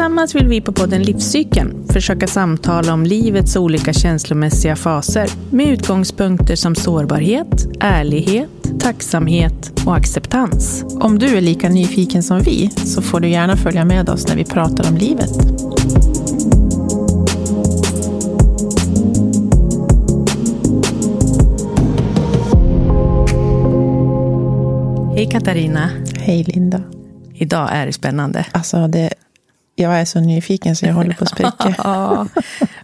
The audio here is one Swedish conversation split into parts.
Tillsammans vill vi på podden Livscykeln försöka samtala om livets olika känslomässiga faser med utgångspunkter som sårbarhet, ärlighet, tacksamhet och acceptans. Om du är lika nyfiken som vi så får du gärna följa med oss när vi pratar om livet. Hej Katarina. Hej Linda. Idag är det spännande. Alltså, det, jag är så nyfiken så jag håller på att spricka. ja.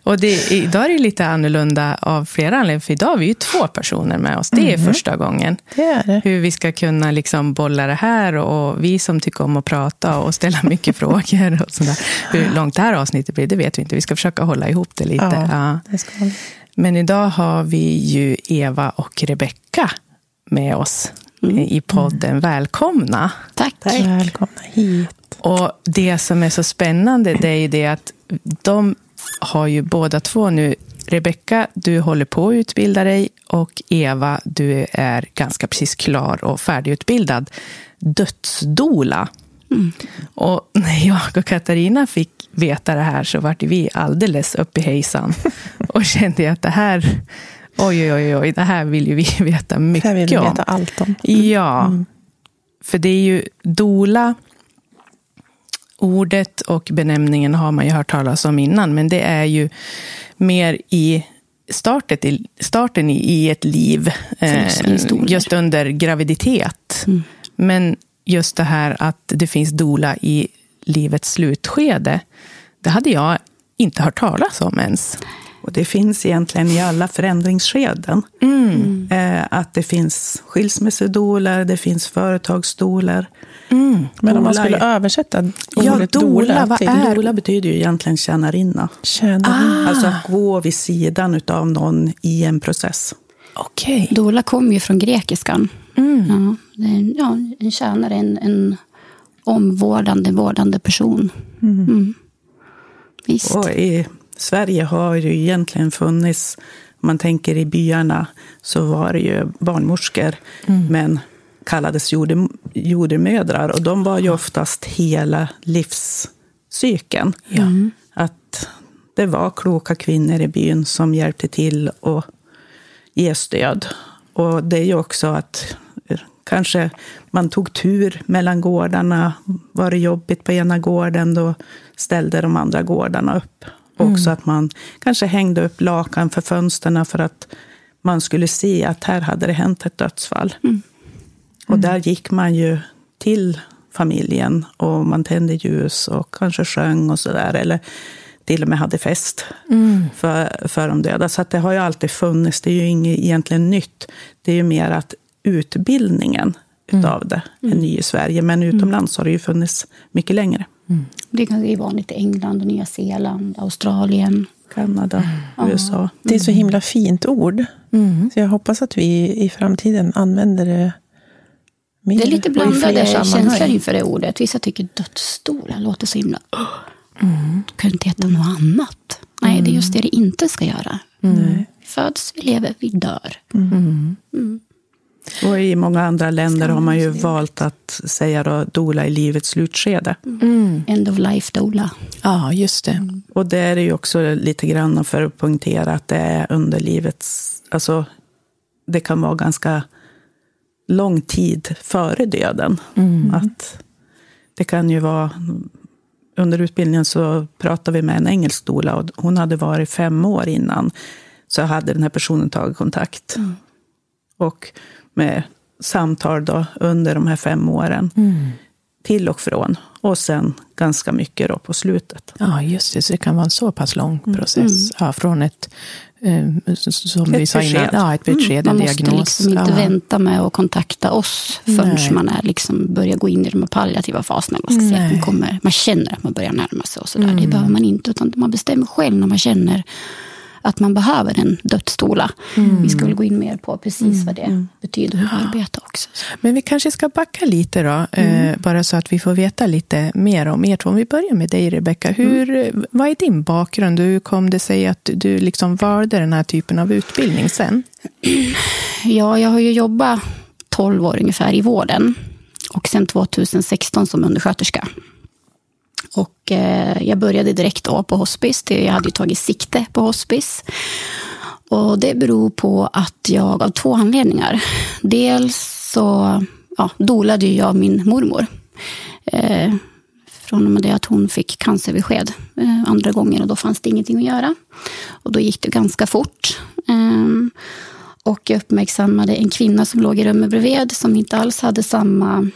Och det, idag är det lite annorlunda av flera anledningar, för idag har vi ju två personer med oss. Det är Mhm. första gången. Det är det. Hur vi ska kunna liksom bolla det här och vi som tycker om att prata och ställa mycket frågor och sådär. Hur långt det här avsnittet blir, det vet vi inte. Vi ska försöka hålla ihop det lite. Ja, Ja. det. Men idag har vi ju Eva och Rebecka med oss i podden. Välkomna! Tack. Välkomna hit. Och det som är så spännande, det är ju det att de har ju båda två nu, Rebecka, du håller på att utbilda dig och Eva, du är ganska precis klar och färdigutbildad dödsdola. Och när jag och Katarina fick veta det här så vart vi alldeles upp i hejsan och kände att det här, oj, oj, oj, oj, det här vill ju vi veta Det mycket här vill vi om. veta allt om. Ja, för det är ju dola. Ordet och benämningen har man ju hört talas om innan, men det är ju mer i startet, i, starten i, ett liv, eh, just under graviditet. Men just det här att det finns dola i livets slutskede, det hade jag inte hört talas om ens. Och det finns egentligen i alla förändringsskeden. Mm. Eh, att det finns skilsmässodoler, det finns företagsdoler. Men om man skulle översätta Ja, ordet dola, dola vad till är- Dola betyder ju egentligen tjänarinna. tjänarinna. Alltså att gå vid sidan av någon i en process. Okej. Dola kommer ju från grekiskan. Ja, det är en, ja, en tjänare, en, en omvårdande, vårdande person. Mm. Visst. Och i Sverige har ju egentligen funnits, om man tänker i byarna, så var det ju barnmorskor, men kallades jorde, jordemödrar. Och de var ju oftast hela livscykeln. Att det var kloka kvinnor i byn som hjälpte till att ge stöd. Och det är ju också att eh, kanske man tog tur mellan gårdarna. Var det jobbigt på ena gården, då ställde de andra gårdarna upp. Också att man kanske hängde upp lakan för fönsterna för att man skulle se att här hade det hänt ett dödsfall. Och där gick man ju till familjen och man tände ljus och kanske sjöng och sådär. Eller till och med hade fest för, för de döda. Så det har ju alltid funnits. Det är ju inget egentligen nytt. Det är ju mer att utbildningen utav det är ny i Sverige. Men utomlands har det ju funnits mycket längre. Det är vanligt i England, och Nya Zeeland, Australien. Kanada, USA. Det är så himla fint ord. Så jag hoppas att vi i framtiden använder det mer. Det är lite blandade känslor inför det ordet. Vissa tycker dödsstolar låter så himla... Mm. Kan inte heta något annat? Nej, det är just det det inte ska göra. Vi föds, vi lever, vi dör. Och i många andra länder har man ju valt att säga då, dola i livets slutskede. End of life doula. Ja, just det. Och det är ju också lite grann för att poängtera att det är under livets... Alltså, det kan vara ganska lång tid före döden. Att det kan ju vara... Under utbildningen så pratade vi med en engelsk doula och hon hade varit fem år innan. Så hade den här personen tagit kontakt. Och med samtal då under de här fem åren. Till och från. Och sen ganska mycket då på slutet. Ja, just det. Så det kan vara en så pass lång process. Ja, från ett, eh, som Ett vi sa innan, ja, ett besked, en Man måste diagnos. liksom inte ja. vänta med att kontakta oss förrän Nej. man är liksom börjar gå in i de här palliativa faserna. Man, ska säga, man, kommer, man känner att man börjar närma sig. Och sådär. Det behöver man inte, utan man bestämmer själv när man känner att man behöver en dödsstola. Vi ska väl gå in mer på precis vad det betyder att arbeta också. Men vi kanske ska backa lite då, eh, bara så att vi får veta lite mer om er två. Om vi börjar med dig, Rebecka. Hur, Vad är din bakgrund? Hur kom det sig att du liksom valde den här typen av utbildning sen? Ja, jag har ju jobbat 12 år ungefär i vården. Och sen 2016 som undersköterska. Och eh, jag började direkt då på hospice. Jag hade ju tagit sikte på hospice. Och det beror på att jag, av två anledningar. Dels så ja, dolade jag min mormor. Eh, från och med det att hon fick cancerbesked eh, andra gången och då fanns det ingenting att göra. Och då gick det ganska fort. Eh, och jag uppmärksammade en kvinna som låg i rummet bredvid som inte alls hade samma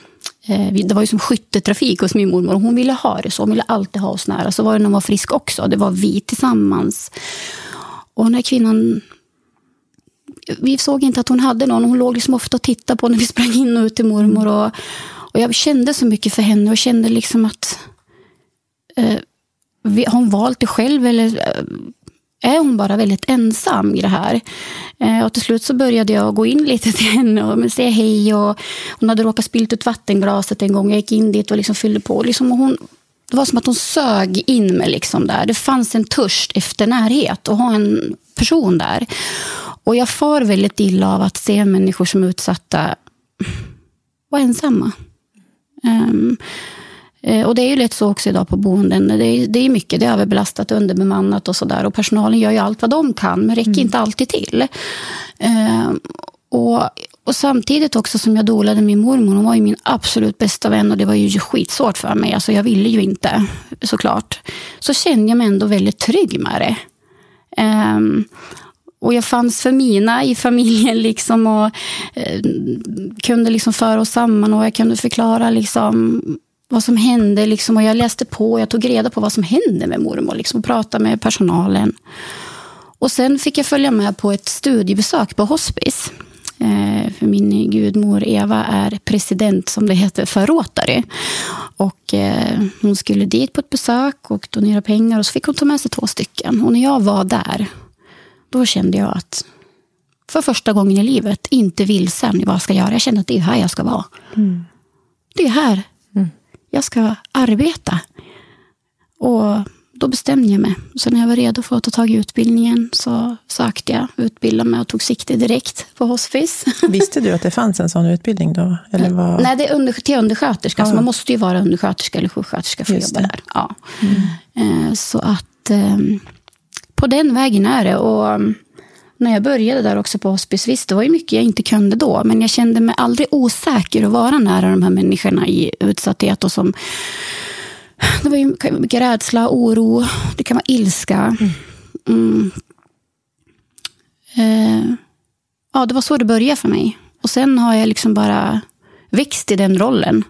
Eh, det var ju som skyttetrafik hos min mormor. Hon ville ha det så. Hon ville alltid ha oss nära. Så var det när hon var frisk också. Det var vi tillsammans. Och den här kvinnan vi såg inte att hon hade någon. Hon låg liksom ofta och tittade på när vi sprang in och ut till mormor. Och, och jag kände så mycket för henne och kände liksom att eh, har hon valt det själv eller eh, är hon bara väldigt ensam i det här? Eh, och till slut så började jag gå in lite till henne och säga hej. Och hon hade råkat spilt ut vattenglaset en gång. Jag gick in dit och liksom fyllde på. Liksom, och hon, det var som att hon sög in mig liksom där. Det fanns en törst efter närhet och ha en person där. Och jag far väldigt illa av att se människor som är utsatta vara ensamma. Um, och det är ju lätt så också idag på boenden. Det är, det är mycket, det är överbelastat, underbemannat och sådär. Och personalen gör ju allt vad de kan, men räcker mm. inte alltid till. Um, och, och samtidigt också som jag dolade min mormor, hon var ju min absolut bästa vän och det var ju skitsvårt för mig. Alltså jag ville ju inte, såklart. Så kände jag mig ändå väldigt trygg med det. Um, och jag fanns för mina i familjen liksom och eh, kunde liksom föra oss samman och jag kunde förklara liksom vad som hände. Liksom, och jag läste på jag tog reda på vad som hände med mormor liksom, och pratade med personalen. Och sen fick jag följa med på ett studiebesök på hospice. Eh, för min gudmor Eva är president, som det heter, för Rotary. Och eh, hon skulle dit på ett besök och donera pengar och så fick hon ta med sig två stycken. Och när jag var där då kände jag att för första gången i livet, inte vilsen i vad jag ska göra. Jag kände att det är här jag ska vara. Mm. Det är här. Jag ska arbeta. Och då bestämde jag mig. Så när jag var redo för att ta tag i utbildningen så sökte jag, utbildade mig och tog sikte direkt på hospice. Visste du att det fanns en sån utbildning då? Eller var... Nej, det är under, till undersköterska. Ja. Så man måste ju vara undersköterska eller sjuksköterska för att jobba där. Ja. Mm. Eh, så att ehm, på den vägen är det. Och när jag började där också på hospice, visst det var ju mycket jag inte kunde då, men jag kände mig aldrig osäker att vara nära de här människorna i utsatthet. Och som, det var ju mycket rädsla, oro, det kan vara ilska. Mm. Eh, ja, det var så det började för mig. Och sen har jag liksom bara växt i den rollen.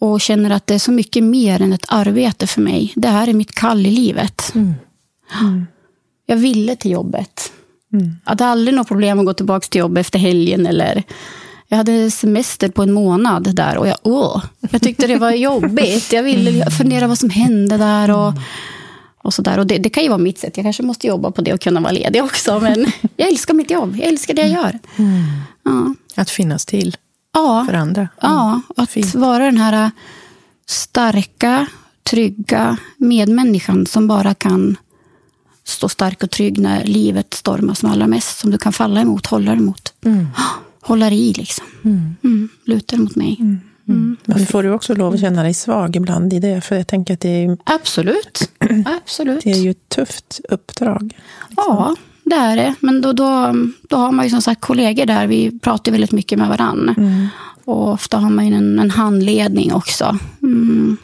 Och känner att det är så mycket mer än ett arbete för mig. Det här är mitt kall i livet. Mm. Mm. Jag ville till jobbet. Mm. Jag hade aldrig något problem att gå tillbaka till jobbet efter helgen. Eller, jag hade semester på en månad där och jag, åh, jag tyckte det var jobbigt. Jag ville fundera vad som hände där. Och, och så där. Och det, det, kan ju vara mitt sätt. Jag kanske måste jobba på det och kunna vara ledig också. Men jag älskar mitt jobb. Jag älskar det jag gör. Mm. Ja. Att finnas till ja. för andra. Mm. Ja, att Fint. vara den här starka, trygga medmänniskan som bara kan stå stark och trygg när livet stormar som allra mest. Som du kan falla emot, hålla emot. Mm. Hålla i liksom. Mm. Mm. Luta mot mig. Mm. Mm. mm. Men får du också lov att känna dig svag ibland i det? För jag tänker att det är... Absolut. Absolut. Det är ju ett tufft uppdrag. Liksom. Ja, det är det. Men då, då, då har man ju som sagt kollegor där. Vi pratar väldigt mycket med varann. Mm. Och ofta har man ju en, en handledning också. Mm.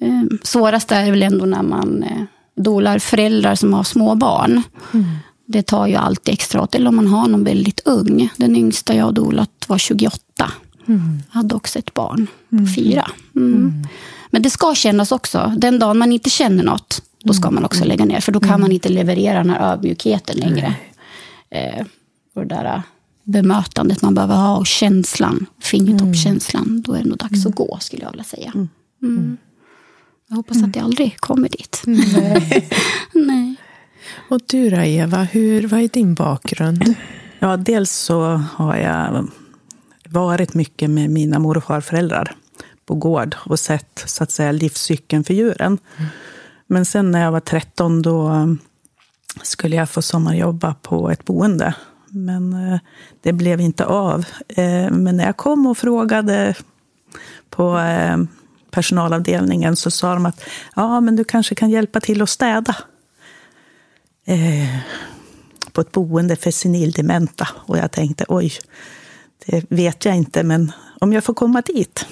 Eh, svårast är det väl ändå när man eh, dolar föräldrar som har små barn. Mm. Det tar ju alltid extra åt. Eller om man har någon väldigt ung. Den yngsta jag dolat var 28. Mm. Hade också ett barn på mm. fyra. Mm. mm. Men det ska kännas också. Den dagen man inte känner något, då ska man också lägga ner. För då kan man inte leverera den här ödmjukheten längre. Eh, och det där eh, bemötandet man behöver ha och känslan, fingertoppskänslan. Då är det nog dags att gå, skulle jag vilja säga. Mm. Jag hoppas mm. att det aldrig kommer dit. Nej. Nej. Och du då, Eva, hur, vad är din bakgrund? Ja, dels så har jag varit mycket med mina mor och farföräldrar på gård och sett så att säga, livscykeln för djuren. Mm. Men sen när jag var 13 då skulle jag få sommarjobba på ett boende. Men eh, det blev inte av. Eh, men när jag kom och frågade på eh, personalavdelningen så sa de att ja, men du kanske kan hjälpa till att städa. Eh, på ett boende för senildementa. Och jag tänkte, oj, det vet jag inte, men om jag får komma dit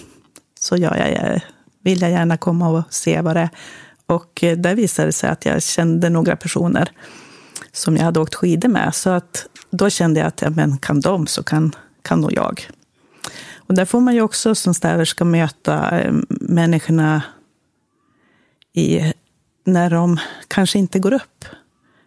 så gör jag, vill jag gärna komma och se vad det är. Och eh, där visade det sig att jag kände några personer som jag hade åkt skidor med. Så att då kände jag att ja, men kan de så kan, kan nog jag. Och där får man ju också som städerska möta eh, människorna i, när de kanske inte går upp.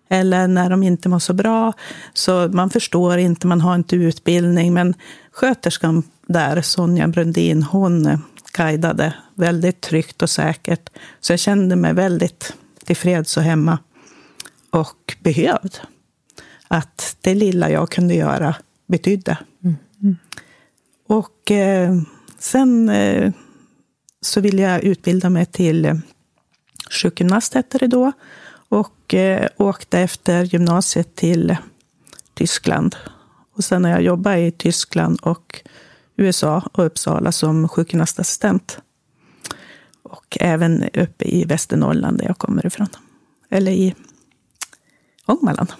Eller när de inte mår så bra. Så man förstår inte, man har inte utbildning. Men sköterskan där, Sonja Brundin, hon eh, guidade väldigt tryggt och säkert. Så jag kände mig väldigt tillfreds och hemma. Och behövd. Att det lilla jag kunde göra betydde. Mm. mm. Och eh, sen eh, så ville jag utbilda mig till eh, sjukgymnast, hette det då. Och eh, åkte efter gymnasiet till Tyskland. Och sen har jag jobbat i Tyskland och USA och Uppsala som sjukgymnastassistent. Och även uppe i Västernorrland där jag kommer ifrån. Eller i Ångermanland.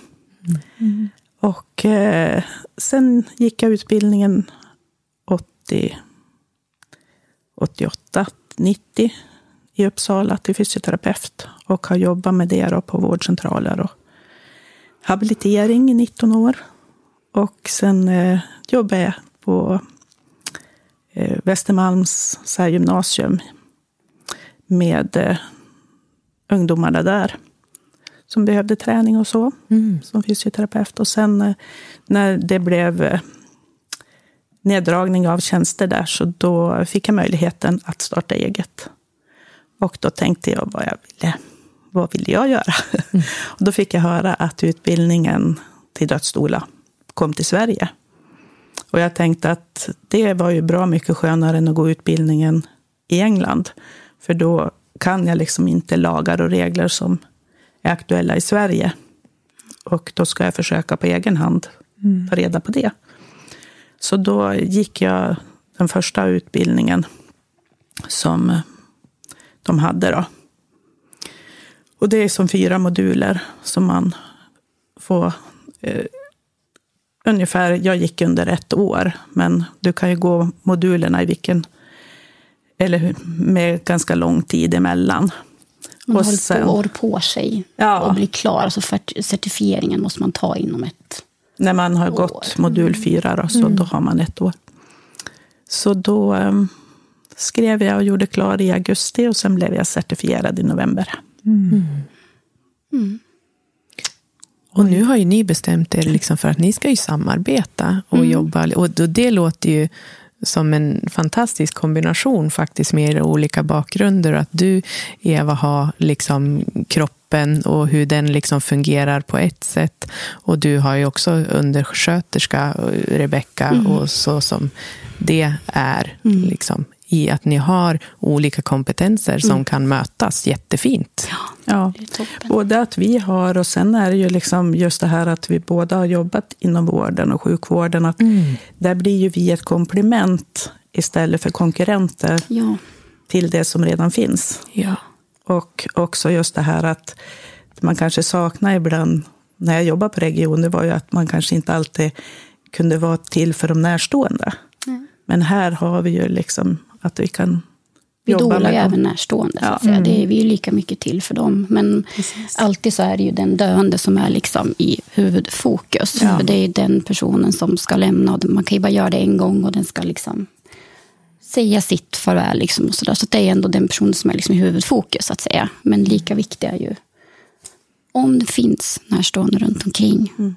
Mm. Och eh, sen gick jag utbildningen 80, 88, 90 i Uppsala till fysioterapeut och har jobbat med det på vårdcentraler och habilitering i 19 år. Och sen eh, jobbade jag på eh, Västermalms så här, gymnasium med eh, ungdomarna där som behövde träning och så, mm. som fysioterapeut. Och sen eh, när det blev eh, neddragning av tjänster där, så då fick jag möjligheten att starta eget. Och då tänkte jag vad jag ville, vad ville jag göra? Mm. och då fick jag höra att utbildningen till dödsstola kom till Sverige. Och jag tänkte att det var ju bra mycket skönare än att gå utbildningen i England. För då kan jag liksom inte lagar och regler som är aktuella i Sverige. Och då ska jag försöka på egen hand mm. ta reda på det. Så då gick jag den första utbildningen som de hade. Då. Och det är som fyra moduler som man får eh, ungefär, jag gick under ett år, men du kan ju gå modulerna i vilken, eller med ganska lång tid emellan. Man har sen, två år på sig ja. och bli klar. Så certifieringen måste man ta inom ett När man har år. gått modul fyra, då, så mm. då har man ett år. Så då um, skrev jag och gjorde klar i augusti och sen blev jag certifierad i november. Mm. Mm. Och nu har ju ni bestämt er liksom för att ni ska ju samarbeta och mm. jobba. Och det låter ju som en fantastisk kombination faktiskt med era olika bakgrunder. Att du, Eva, har liksom kroppen och hur den liksom fungerar på ett sätt. Och du har ju också undersköterska, Rebecka, mm. och så som det är. Mm. Liksom, i att ni har olika kompetenser som mm. kan mötas jättefint. Ja, ja. både att vi har och sen är det ju liksom just det här att vi båda har jobbat inom vården och sjukvården. Att mm. Där blir ju vi ett komplement istället för konkurrenter ja. till det som redan finns. Ja. Och också just det här att man kanske saknar ibland, när jag jobbar på region, det var ju att man kanske inte alltid kunde vara till för de närstående. Mm. Men här har vi ju liksom att vi kan vi dolar ju även närstående. Ja. Mm. Det är, vi är lika mycket till för dem. Men Precis. alltid så är det ju den döende som är liksom i huvudfokus. Ja. För det är den personen som ska lämna. Och man kan ju bara göra det en gång och den ska liksom säga sitt farväl. Liksom och så, där. så det är ändå den personen som är liksom i huvudfokus. så att säga. Men lika viktigt är ju om det finns närstående runt omkring. Mm.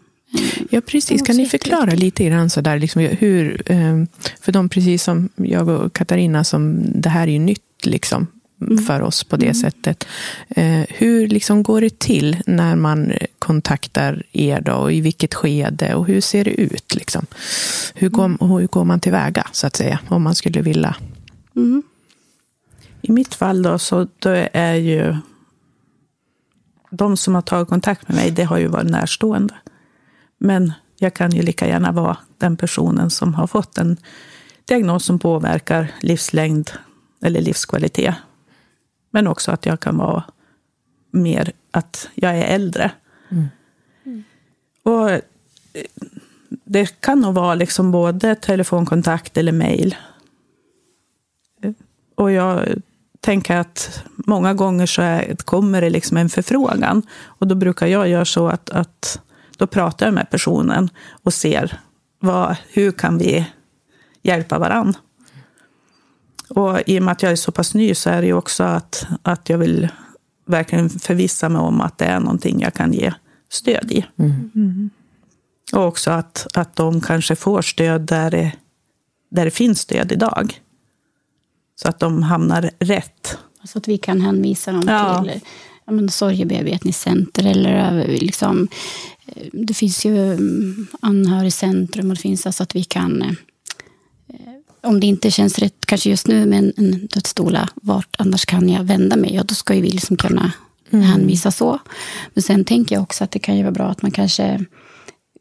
Ja, precis. Kan ni förklara lite grann så där, liksom, hur, ehm, för de precis som jag och Katarina, som det här är ju nytt liksom, mm. för oss på det mm. sättet. Eh, hur liksom går det till när man kontaktar er då, och i vilket skede och hur ser det ut? Liksom? Hur, går, mm. hur går man tillväga, så att säga, om man skulle vilja? Mm. I mitt fall då, så då är ju de som har tagit kontakt med mig, det har ju varit närstående. Men jag kan ju lika gärna vara den personen som har fått en diagnos som påverkar livslängd eller livskvalitet. Men också att jag kan vara mer att jag är äldre. Mm. Och eh, det kan nog vara liksom både telefonkontakt eller mejl. Och jag tänker att många gånger så är, kommer det liksom en förfrågan. Och då brukar jag göra så att, att då pratar jag med personen och ser vad, hur kan vi hjälpa varann. Och i och med att jag är så pass ny så är det ju också att, att jag vill verkligen förvissa mig om att det är någonting jag kan ge stöd i. Mm. Mm. Och också att, att de kanske får stöd där det, där det finns stöd idag. Så att de hamnar rätt. Så att vi kan hänvisa dem ja. till ja, men, sorgebearbetningscenter eller liksom, eh, det finns ju mm, anhörigcentrum och det finns alltså att vi kan eh, om det inte känns rätt, kanske just nu med en, en dödsstola, vart annars kan jag vända mig? Ja, då ska ju vi liksom kunna mm. hänvisa så. Men sen tänker jag också att det kan ju vara bra att man kanske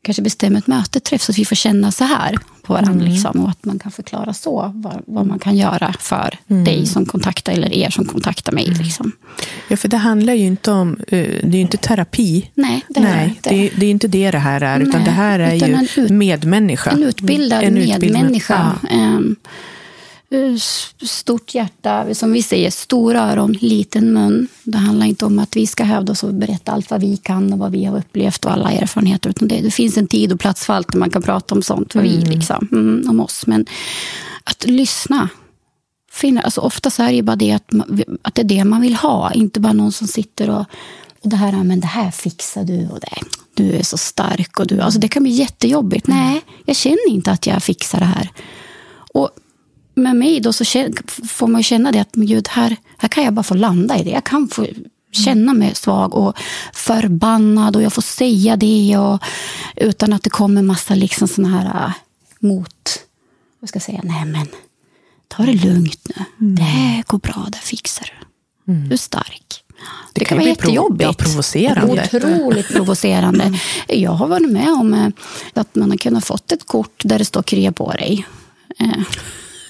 kanske bestämma ett möte, träff, så att vi får känna så här på varandra. Mm. Liksom, och att man kan förklara så, vad, vad man kan göra för mm. dig som kontaktar, eller er som kontaktar mig. Mm. Liksom. Ja, för det handlar ju inte om, eh, det är ju inte terapi. Nej, det är Nej, inte. Det, det, är inte det det här är, utan Nej, det här är ju ut, medmänniska. En utbildad en medmänniska. Ja. Eh, stort hjärta, som vi säger, stora öron, liten mun. Det handlar inte om att vi ska hävda oss och berätta allt vad vi kan och vad vi har upplevt och alla erfarenheter. Utan det, det finns en tid och plats för allt där man kan prata om sånt, mm. vi liksom, mm, om oss. Men att lyssna. Finna, alltså ofta så är det bara det att, att det är det man vill ha, inte bara någon som sitter och och det här, men det här fixar du och det. Du är så stark. och du, alltså Det kan bli jättejobbigt. Mm. Nej, jag känner inte att jag fixar det här. Och med mig då så får man känna det att men gud, här, här kan jag bara få landa i det. Jag kan få känna mig svag och förbannad och jag får säga det och, utan att det kommer massa liksom såna här äh, mot... Vad ska jag säga? Nej, men ta det lugnt nu. Mm. Det går bra, det fixar du. Mm. Du är stark. Det, det kan, vara jättejobbigt. Ja, provocerande. Otroligt provocerande. Mm. Jag har varit med om äh, att man har kunnat fått ett kort där det står krya på dig.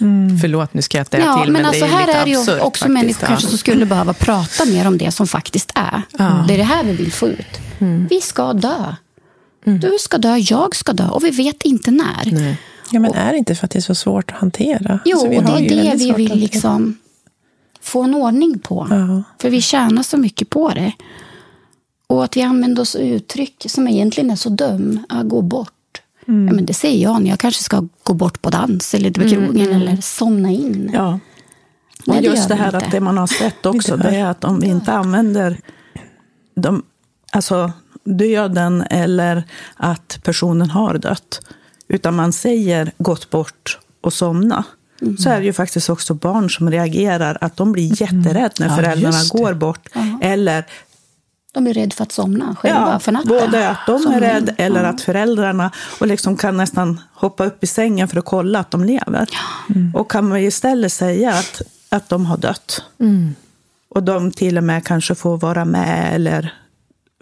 Mm. Förlåt, nu skrattar jag ja, till, men, men alltså, det är här lite är det ju också människor ja. kanske som skulle behöva prata mer om det som faktiskt är. Ja. Det är det här vi vill få ut. Mm. Vi ska dö. Mm. Du ska dö, jag ska dö och vi vet inte när. Nej. Ja, men är det inte för att det är så svårt att hantera? Jo, alltså, och det är det vi vill liksom få en ordning på. Ja. För vi tjänar så mycket på det. Och att vi använder oss uttryck som egentligen är så dum, att gå bort. Mm. Ja, men det säger jag när jag kanske ska gå bort på dans eller på mm, krogen mm. eller somna in. Ja. Och Nej, just det, det här att det man har sett också, det är att om vi inte använder de, alltså döden eller att personen har dött, utan man säger gått bort och somna, Mm. så är det ju faktiskt också barn som reagerar, att de blir jätterädda när föräldrarna ja, går bort. Uh Eller de är rädda för att somna själva ja, för natten. Både att de är rädda eller att föräldrarna och liksom kan nästan hoppa upp i sängen för att kolla att de lever. Mm. Och kan man istället säga att, att de har dött. Mm. Och de till och med kanske får vara med eller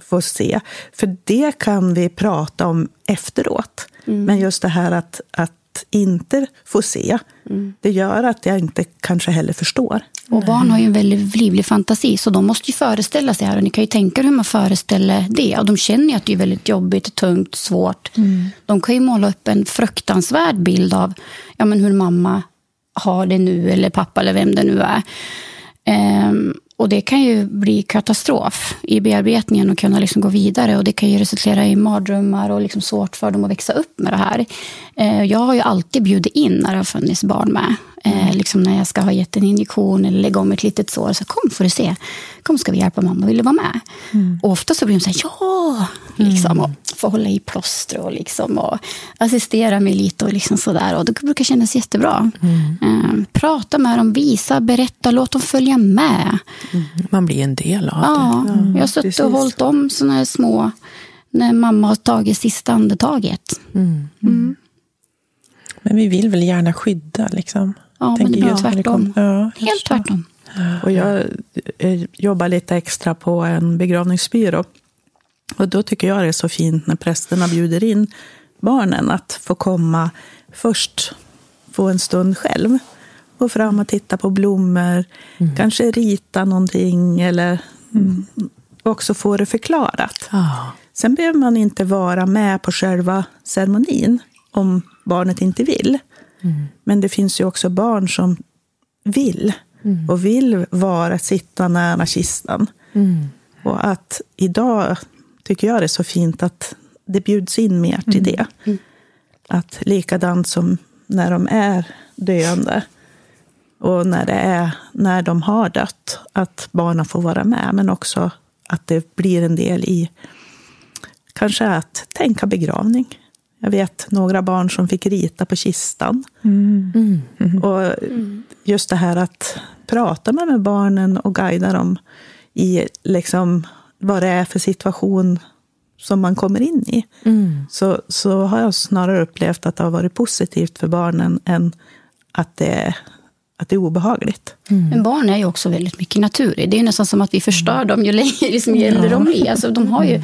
får se. För det kan vi prata om efteråt. Mm. Men just det här att, att inte få se, mm. det gör att jag inte kanske heller förstår. Och barn har ju en väldigt livlig fantasi, så de måste ju föreställa sig här. Och ni kan ju tänka er hur man föreställer det. Och de känner ju att det är väldigt jobbigt, tungt, svårt. Mm. De kan ju måla upp en fruktansvärd bild av ja, men hur mamma har det nu, eller pappa, eller vem det nu är. Ehm, och det kan ju bli katastrof i bearbetningen och kunna liksom gå vidare. Och det kan ju resultera i mardrömmar och liksom svårt för dem att växa upp med det här. Eh, jag har ju alltid bjudit in när det har funnits barn med. Eh, liksom när jag ska ha gett en injektion eller lägga om ett litet sår. Så kom får du se. Kom ska vi hjälpa mamma, vill du vara med? Mm. Och ofta så blir de så här, ja! Liksom, mm. och få hålla i plåster och, liksom, och assistera mig lite och liksom sådär. Och det brukar kännas jättebra. Mm. Eh, prata med dem, visa, berätta, låt dem följa med. Mm. Man blir en del av ja, det. Ja, jag har suttit och hållit om sådana här små, när mamma har tagit sista andetaget. Mm. Mm. Men vi vill väl gärna skydda liksom. Ja, men det blir tvärtom. Ja, Helt tvärtom. Och jag jobbar lite extra på en begravningsbyrå. Och då tycker jag det är så fint när prästerna bjuder in barnen att få komma först, få en stund själv. gå fram och titta på blommor, kanske rita någonting eller också få det förklarat. Ja. Sen behöver man inte vara med på själva ceremonin om barnet inte vill. Men det finns ju också barn som vill och vill vara, sitta nära kistan. Och att idag tycker jag det är så fint att det bjuds in mer till det. Att likadant som när de är döende och när, det är, när de har dött, att barnen får vara med. Men också att det blir en del i kanske att tänka begravning. Jag vet några barn som fick rita på kistan. Och just det här att prata med, med barnen och guida dem i liksom vad det är för situation som man kommer in i. Så, så har jag snarare upplevt att det har varit positivt för barnen än att det, att det är obehagligt. Men barn är ju också väldigt mycket natur. Det är ju nästan som att vi förstör dem ju längre liksom, ju äldre de blir. Alltså, de har ju,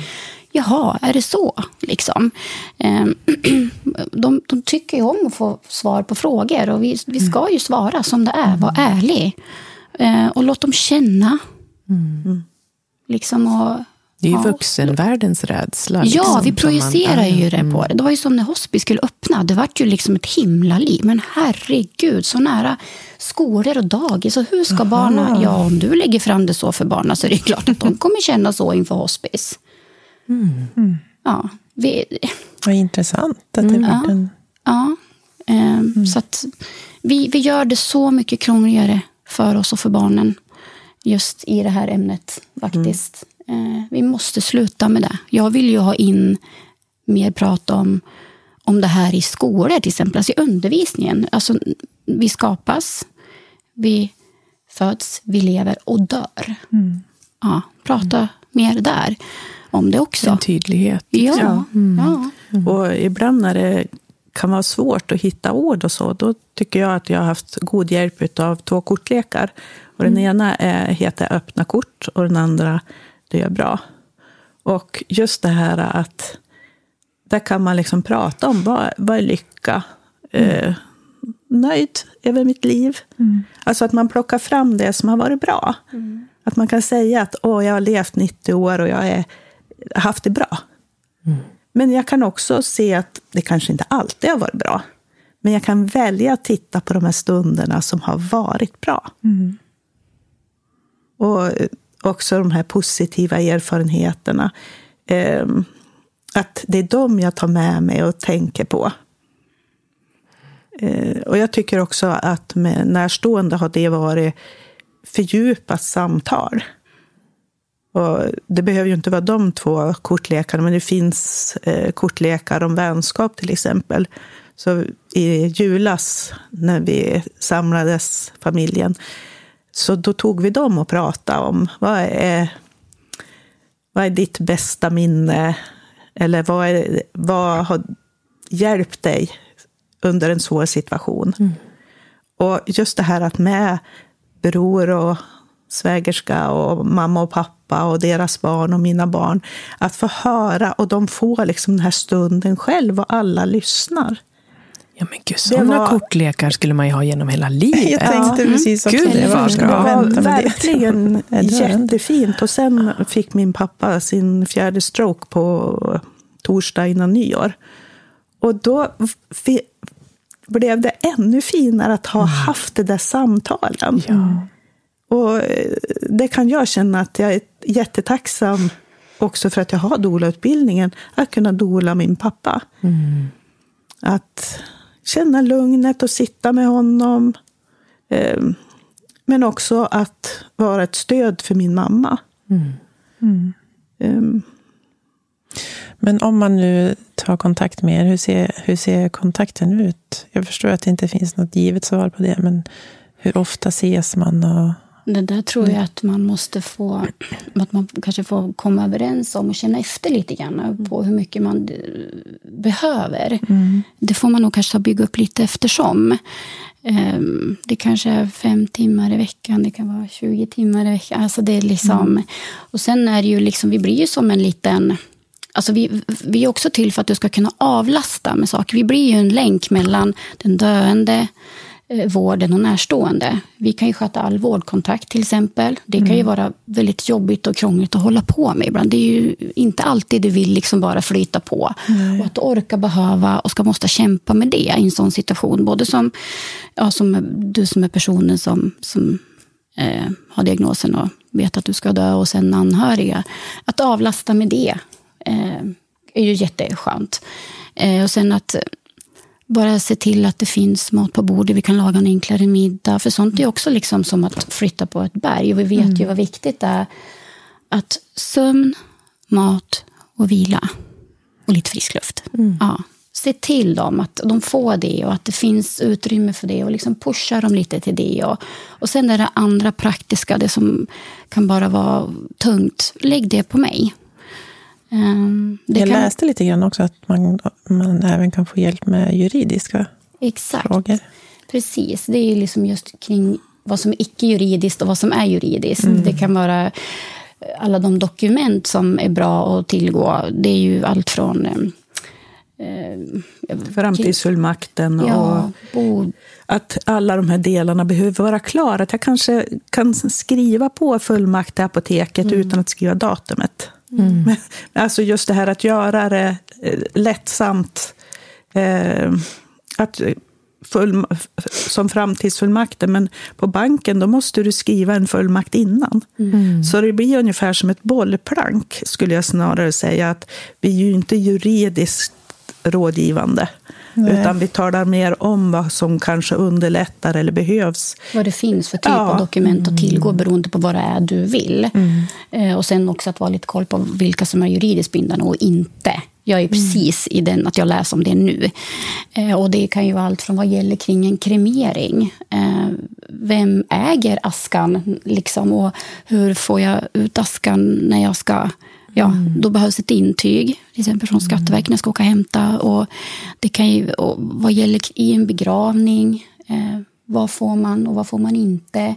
jaha, är det så? Liksom. Ehm, De, de tycker ju om att få svar på frågor och vi, vi ska ju svara som det är, vara ärlig. Eh, Och låt dem känna. Liksom och, Det är ju ja. vuxenvärldens rädsla. Ja, liksom, vi som projicerar man- ju det på det. Det var ju som när hospice skulle öppna. Det var ju liksom ett himla liv. Men herregud, så nära skolor och dagis. Och hur ska barnen... Ja, om du lägger fram det så för barnen så är det klart att de kommer känna så inför hospice. Ja, vi, Vad intressant att det vart en... ja. ehm, Så att vi, vi gör det så mycket krångligare för oss och för barnen. Just i det här ämnet faktiskt. Eh, vi måste sluta med det. Jag vill ju ha in mer prat om, om det här i skolor till exempel. Alltså i undervisningen. Alltså, vi skapas, vi föds, vi lever och dör. Ja, prata mer där om det också. En tydlighet. Ja, ja. Och ibland när det kan vara svårt att hitta ord och så, då tycker jag att jag har haft god hjälp av två kortlekar. Och den ena är, heter Öppna kort och den andra Det är bra. Och just det här att där kan man liksom prata om vad, vad är lycka? Eh, nöjd över mitt liv. Alltså att man plockar fram det som har varit bra. Att man kan säga att Åh, jag har levt 90 år och jag har haft det bra. Men jag kan också se att det kanske inte alltid har varit bra. Men jag kan välja att titta på de här stunderna som har varit bra. Och också de här positiva erfarenheterna. Eh, att det är de jag tar med mig och tänker på. Eh, och jag tycker också att med närstående har det varit fördjupat samtal. Och det behöver ju inte vara de två kortlekarna, men det finns eh, kortlekar om vänskap till exempel. Så i julas, när vi samlades, familjen, så då tog vi dem och pratade om vad är, vad är ditt bästa minne? Eller vad, är, vad har hjälpt dig under en svår situation? Och just det här att med bror och svägerska och mamma och pappa och deras barn och mina barn. Att få höra och de får liksom den här stunden själv och alla lyssnar. Ja, men gud, sådana var- kortlekar skulle man ju ha genom hela livet. Jag tänkte precis också Gud, det. ska bra. var vänta med det? verkligen jättefint. Och sen fick min pappa sin fjärde stroke på torsdag innan nyår. Och då blev det ännu finare att ha haft det där samtalen. Och eh, det kan jag känna att jag är jättetacksam också för att jag har doula-utbildningen, att kunna doula min pappa. Att känna lugnet och sitta med honom. Eh, Men också att vara ett stöd för min mamma. Eh, Men om man nu tar kontakt med er, hur ser, hur ser kontakten ut? Jag förstår att det inte finns något givet svar på det, men hur ofta ses man? Och, Det där tror jag att man måste få, att man kanske får komma överens om och känna efter lite grann på hur mycket man eh, behöver. Det får man nog kanske bygga upp lite eftersom. Ehm, Det kanske är fem timmar i veckan, det kan vara 20 timmar i veckan. Alltså det är liksom, Och sen är det ju liksom, vi blir ju som en liten Alltså vi, vi är också till för att du ska kunna avlasta med saker. Vi blir ju en länk mellan den döende, vården och närstående. Vi kan ju sköta all vårdkontakt till exempel. Det kan ju Mm. vara väldigt jobbigt och krångligt att hålla på med ibland. Det är ju inte alltid det vill liksom bara flyta på. Och att orka behöva och ska måste kämpa med det i en sån situation. Både som, ja, som du som är personen som, som eh, har diagnosen och vet att du ska dö och sen anhöriga. Att avlasta med det eh, är ju jätteskönt. Eh, och sen att bara se till att det finns mat på bordet, vi kan laga en enklare middag. För sånt är också liksom som att flytta på ett berg. Och vi vet ju vad viktigt det är att sömn, mat och vila. Och lite frisk luft. Ja. Se till dem att de får det och att det finns utrymme för det och liksom pusha dem lite till det. Och, och sen är det andra praktiska, det som kan bara vara tungt. Lägg det på mig. Ehm, det jag kan, läste lite grann också att man, man även kan få hjälp med juridiska Exakt. frågor. Precis, det är ju liksom just kring vad som är icke-juridiskt och vad som är juridiskt. Mm. Det kan vara alla de dokument som är bra att tillgå. Det är ju allt från eh, Framtidsfullmakten och ja, bo, att alla de här delarna behöver vara klara. Att jag kanske kan skriva på fullmakt till apoteket utan att skriva datumet. Men, alltså just det här att göra det eh, lättsamt. Eh, att full, som framtidsfullmakten, men på banken då måste du skriva en fullmakt innan. Så det blir ungefär som ett bollplank, skulle jag snarare säga. att Vi är ju inte juridiskt rådgivande, Nej. utan vi talar mer om vad som kanske underlättar eller behövs. vad det finns för typ Ja. av dokument att tillgå beroende på vad det är du vill. Eh, och sen också att vara lite koll på vilka som är juridiskt bindande och inte. Jag är precis i den att jag läser om det nu. Eh, och det kan ju vara allt från vad gäller kring en kremering. Eh, vem äger askan? Liksom, och hur får jag ut askan när jag ska Ja, Då behövs ett intyg, till exempel från Skatteverket när jag ska åka och hämta. Och det kan ju, och vad gäller i en begravning, eh, vad får man och vad får man inte?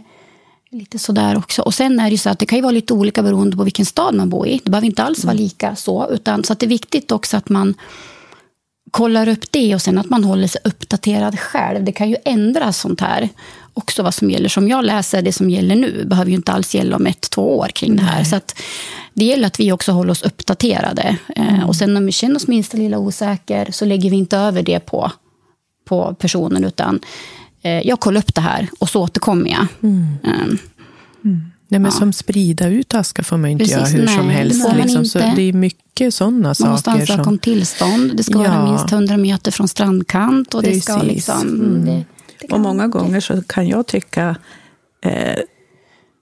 Lite sådär också. Och sen är det ju så att det kan ju vara lite olika beroende på vilken stad man bor i. Det behöver inte alls vara lika så. Utan, så att det är viktigt också att man kollar upp det och sen att man håller sig uppdaterad själv. Det kan ju ändras sånt här också vad som gäller. Som jag läser, det som gäller nu behöver ju inte alls gälla om ett, två år kring det här. Så att det gäller att vi också håller oss uppdaterade. Eh, och sen om vi känner oss minsta lilla osäker så lägger vi inte över det på, på personen utan eh, jag kollar upp det här och så återkommer jag. Eh, Nej, men som sprida ut aska får man inte Precis, göra hur som nej, helst. det Liksom. Så det är mycket sådana Man måste saker. ansöka Som, om tillstånd. Det ska vara Ja. minst 100 meter från strandkant. Och det ska liksom, Mm. det, Och många gånger så kan jag tycka eh,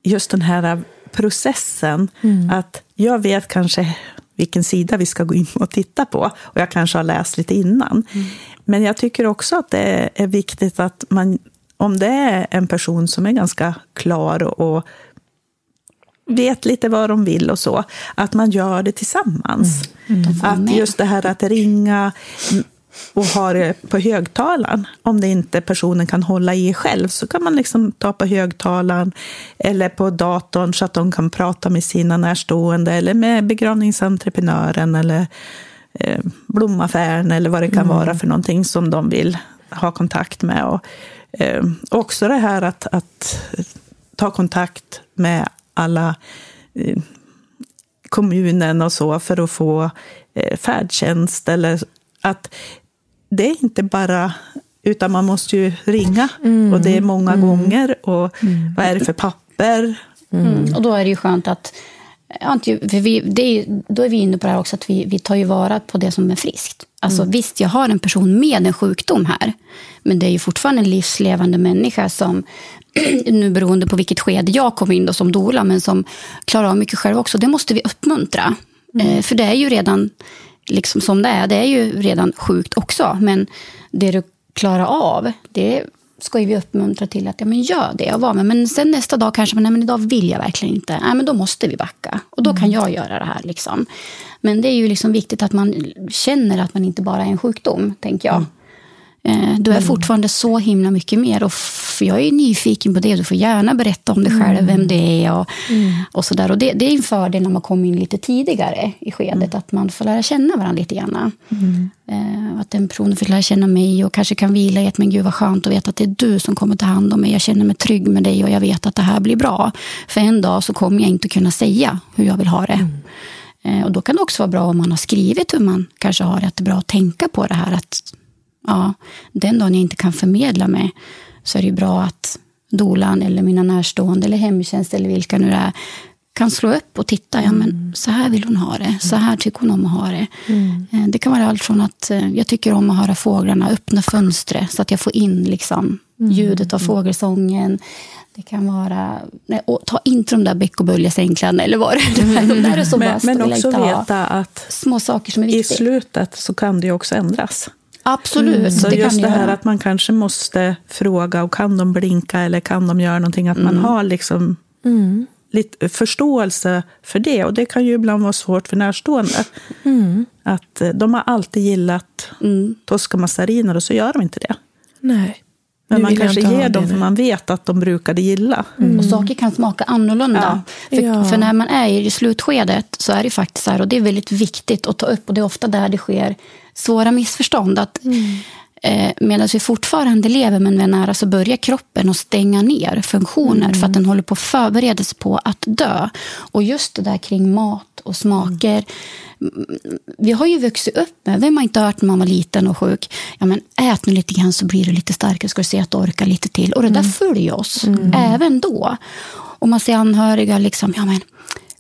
just den här processen, att jag vet kanske vilken sida vi ska gå in och titta på. Och jag kanske har läst lite innan. Men jag tycker också att det är viktigt att man, om det är en person som är ganska klar och vet lite vad de vill och så, att man gör det tillsammans. får Att med. just det här att ringa och ha det på högtalaren. Om det inte personen kan hålla i själv så kan man liksom ta på högtalaren eller på datorn så att de kan prata med sina närstående eller med begravningsentreprenören eller eh, blomaffären eller vad det kan vara för någonting som de vill ha kontakt med. Och, eh, också det här att, att ta kontakt med alla eh, kommunen och så för att få eh, färdtjänst. Eller att det är inte bara, utan man måste ju ringa och det är många gånger. Och vad är det för papper? Mm. Och då är det ju skönt att för vi, är, då är vi inne på det här också att vi, vi tar ju vara på det som är friskt. Alltså visst, jag har en person med en sjukdom här. Men det är ju fortfarande en livslevande människa som, nu beroende på vilket skede jag kom in då som doula, men som klarar av mycket själv också. Det måste vi uppmuntra. Eh, för det är ju redan liksom som det är. Det är ju redan sjukt också. Men det du klarar av, det ska ju vi uppmuntra till att ja, men gör det och var med. Men sen nästa dag kanske man, nej men idag vill jag verkligen inte. Nej men då måste vi backa. Och då kan jag göra det här. Liksom. Men det är ju liksom viktigt att man känner att man inte bara är en sjukdom, tänker jag. Eh, du är fortfarande så himla mycket mer. Och jag är nyfiken på det. Du får gärna berätta om dig själv, vem det är och, och sådär. Och det, det är en fördel när man kommer in lite tidigare i skedet. Att man får lära känna varandra lite grann. Eh, att den personen får lära känna mig och kanske kan vila i att men gud vad skönt att veta att det är du som kommer ta hand om mig. Jag känner mig trygg med dig och jag vet att det här blir bra. För en dag så kommer jag inte kunna säga hur jag vill ha det. Eh, Och då kan det också vara bra om man har skrivit hur man kanske har det. Att det är bra att tänka på det här. Att ja, den dagen jag inte kan förmedla mig så är det bra att dolan eller mina närstående eller hemtjänst eller vilka nu det är kan slå upp och titta. Ja, men så här vill hon ha det. Så här tycker hon om att ha det. Eh, Det kan vara allt från att eh, jag tycker om att höra fåglarna öppna fönstret så att jag får in liksom, ljudet av fågelsången. Det kan vara, nej, ta inte de där bäck och böljesängkläderna eller vad det är. De där är så Men, men också veta att Små saker som är i viktiga. slutet så kan det också ändras. Absolut, Så det just kan det här göra. att man kanske måste fråga, och kan de blinka eller kan de göra någonting? Att Mm. man har liksom lite förståelse för det. Och det kan ju ibland vara svårt för närstående. Att eh, de har alltid gillat Mm. Tosca Massariner och så gör de inte det. Nej. Men Nu man kanske ger dem för man vet att de brukade gilla. Och saker kan smaka annorlunda. För, Ja. för när man är i slutskedet så är det faktiskt så här, och det är väldigt viktigt att ta upp, och det är ofta där det sker svåra missförstånd. Att, eh, medan vi fortfarande lever men vi är nära så börjar kroppen att stänga ner funktioner för att den håller på att förbereda sig på att dö. Och just det där kring mat och smaker. Mm, Vi har ju vuxit upp med, vem har inte hört när man var liten och sjuk, ja men ät nu lite grann så blir du lite starkare, ska du se att du orkar lite till. Och det där följer oss, även då. Och man ser anhöriga liksom, ja men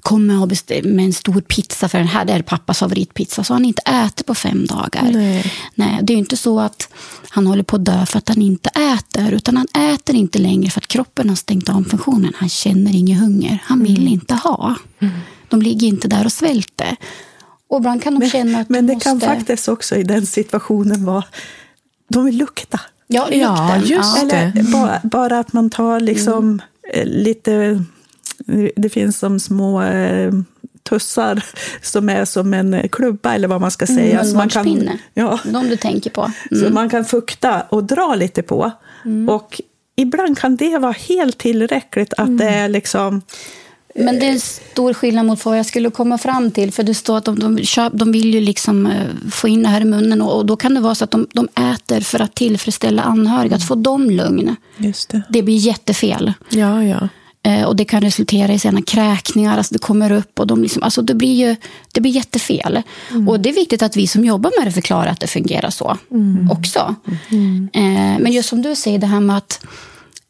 kommer och bestämmer med en stor pizza för den här det är pappas favoritpizza. Så har han inte ätit på fem dagar. Nej. Nej, det är ju inte så att han håller på att dö för att han inte äter. Utan han äter inte längre för att kroppen har stängt av funktionen. Han känner ingen hunger. Han vill inte ha. De ligger inte där och svälter. Och ibland kan de känna att Men de det kan måste... faktiskt också i den situationen vara, de vill lukta. Ja, Ja, lukten. just ja. det. Eller bara, bara att man tar liksom eh, lite... Det finns som små eh, tussar som är som en klubba eller vad man ska säga. så man kan, ja, De du tänker på. så man kan fukta och dra lite på. Och ibland kan det vara helt tillräckligt att det är liksom... Men det är en stor skillnad mot vad jag skulle komma fram till. För det står att de, de, köp, de vill ju liksom eh, få in det här i munnen. Och, och då kan det vara så att de, de äter för att tillfredsställa anhöriga. Att få dem lugn. Just det. Det blir jättefel. Ja, ja. Eh, och det kan resultera i sena kräkningar. Alltså det kommer upp och de liksom, alltså det blir ju det blir jättefel. Och det är viktigt att vi som jobbar med det förklarar att det fungerar så också. Eh, men just som du säger, det här med att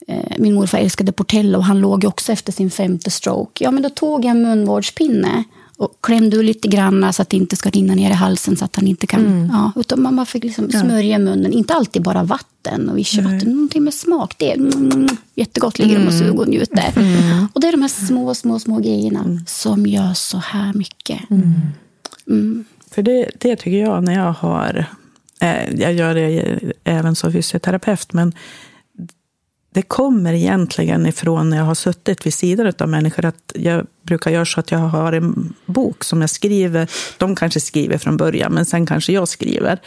eh, min morfar älskade Portello och han låg också efter sin femte stroke. Ja, men då tog jag en munvårdspinne och klämde lite grann så att det inte ska rinna ner i halsen så att han inte kan... Ja, utan man fick liksom smörja munnen. Inte alltid bara vatten och vichyvatten. Någonting med smak. Det är mm, jättegott. Ligger de och suger och njuter. Och det är de här små, små, små grejerna som gör så här mycket. För det, det tycker jag när jag har... Eh, jag gör det även som fysioterapeut, men det kommer egentligen ifrån när jag har suttit vid sidan av människor. att Jag brukar göra så att jag har en bok som jag skriver. De kanske skriver från början, men sen kanske jag skriver.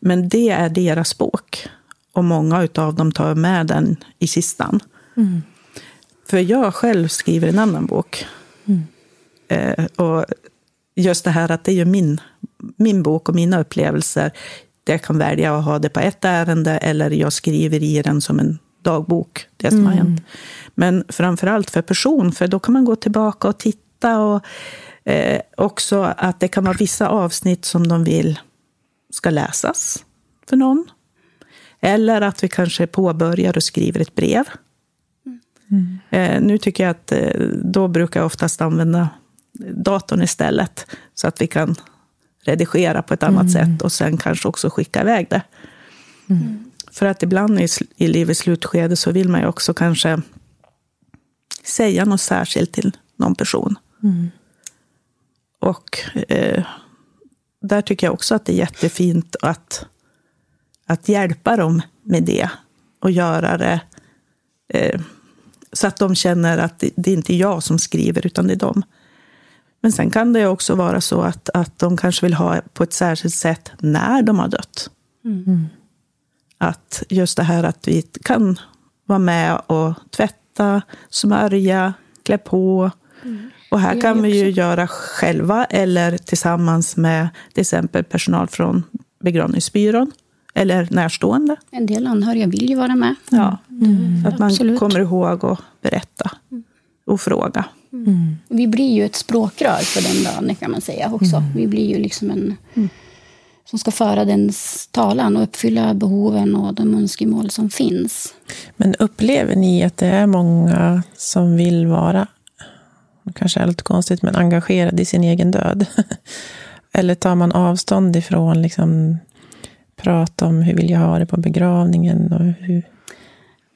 Men det är deras bok. Och många av dem tar med den i kistan. För jag själv skriver en annan bok. Eh, och just det här att det är min, min bok och mina upplevelser. Jag kan välja att ha det på ett ärende eller jag skriver i den som en dagbok, det som har hänt. Men framför allt för person, för då kan man gå tillbaka och titta. och eh, Också att det kan vara vissa avsnitt som de vill ska läsas för någon. Eller att vi kanske påbörjar och skriver ett brev. Eh, nu tycker jag att eh, då brukar jag oftast använda datorn istället. Så att vi kan redigera på ett annat sätt och sen kanske också skicka iväg det. För att ibland i, i livets slutskede så vill man ju också kanske säga något särskilt till någon person. Och eh, där tycker jag också att det är jättefint att, att hjälpa dem med det och göra det eh, så att de känner att det, det är inte jag som skriver, utan det är de. Men sen kan det också vara så att, att de kanske vill ha på ett särskilt sätt när de har dött. Att just det här att vi kan vara med och tvätta, smörja, klä på. Mm. Och här kan vi ju göra själva eller tillsammans med till exempel personal från begravningsbyrån eller närstående. En del anhöriga vill ju vara med. Ja, mm. att man Absolut. kommer ihåg att berätta och fråga. Mm. Vi blir ju ett språkrör för den dagen kan man säga också. Mm. Vi blir ju liksom en mm. Som ska föra dens talan och uppfylla behoven och de önskemål som finns. Men upplever ni att det är många som vill vara, kanske är lite konstigt, men engagerade i sin egen död? Eller tar man avstånd ifrån liksom, prata om hur vill jag ha det på begravningen? Och hur,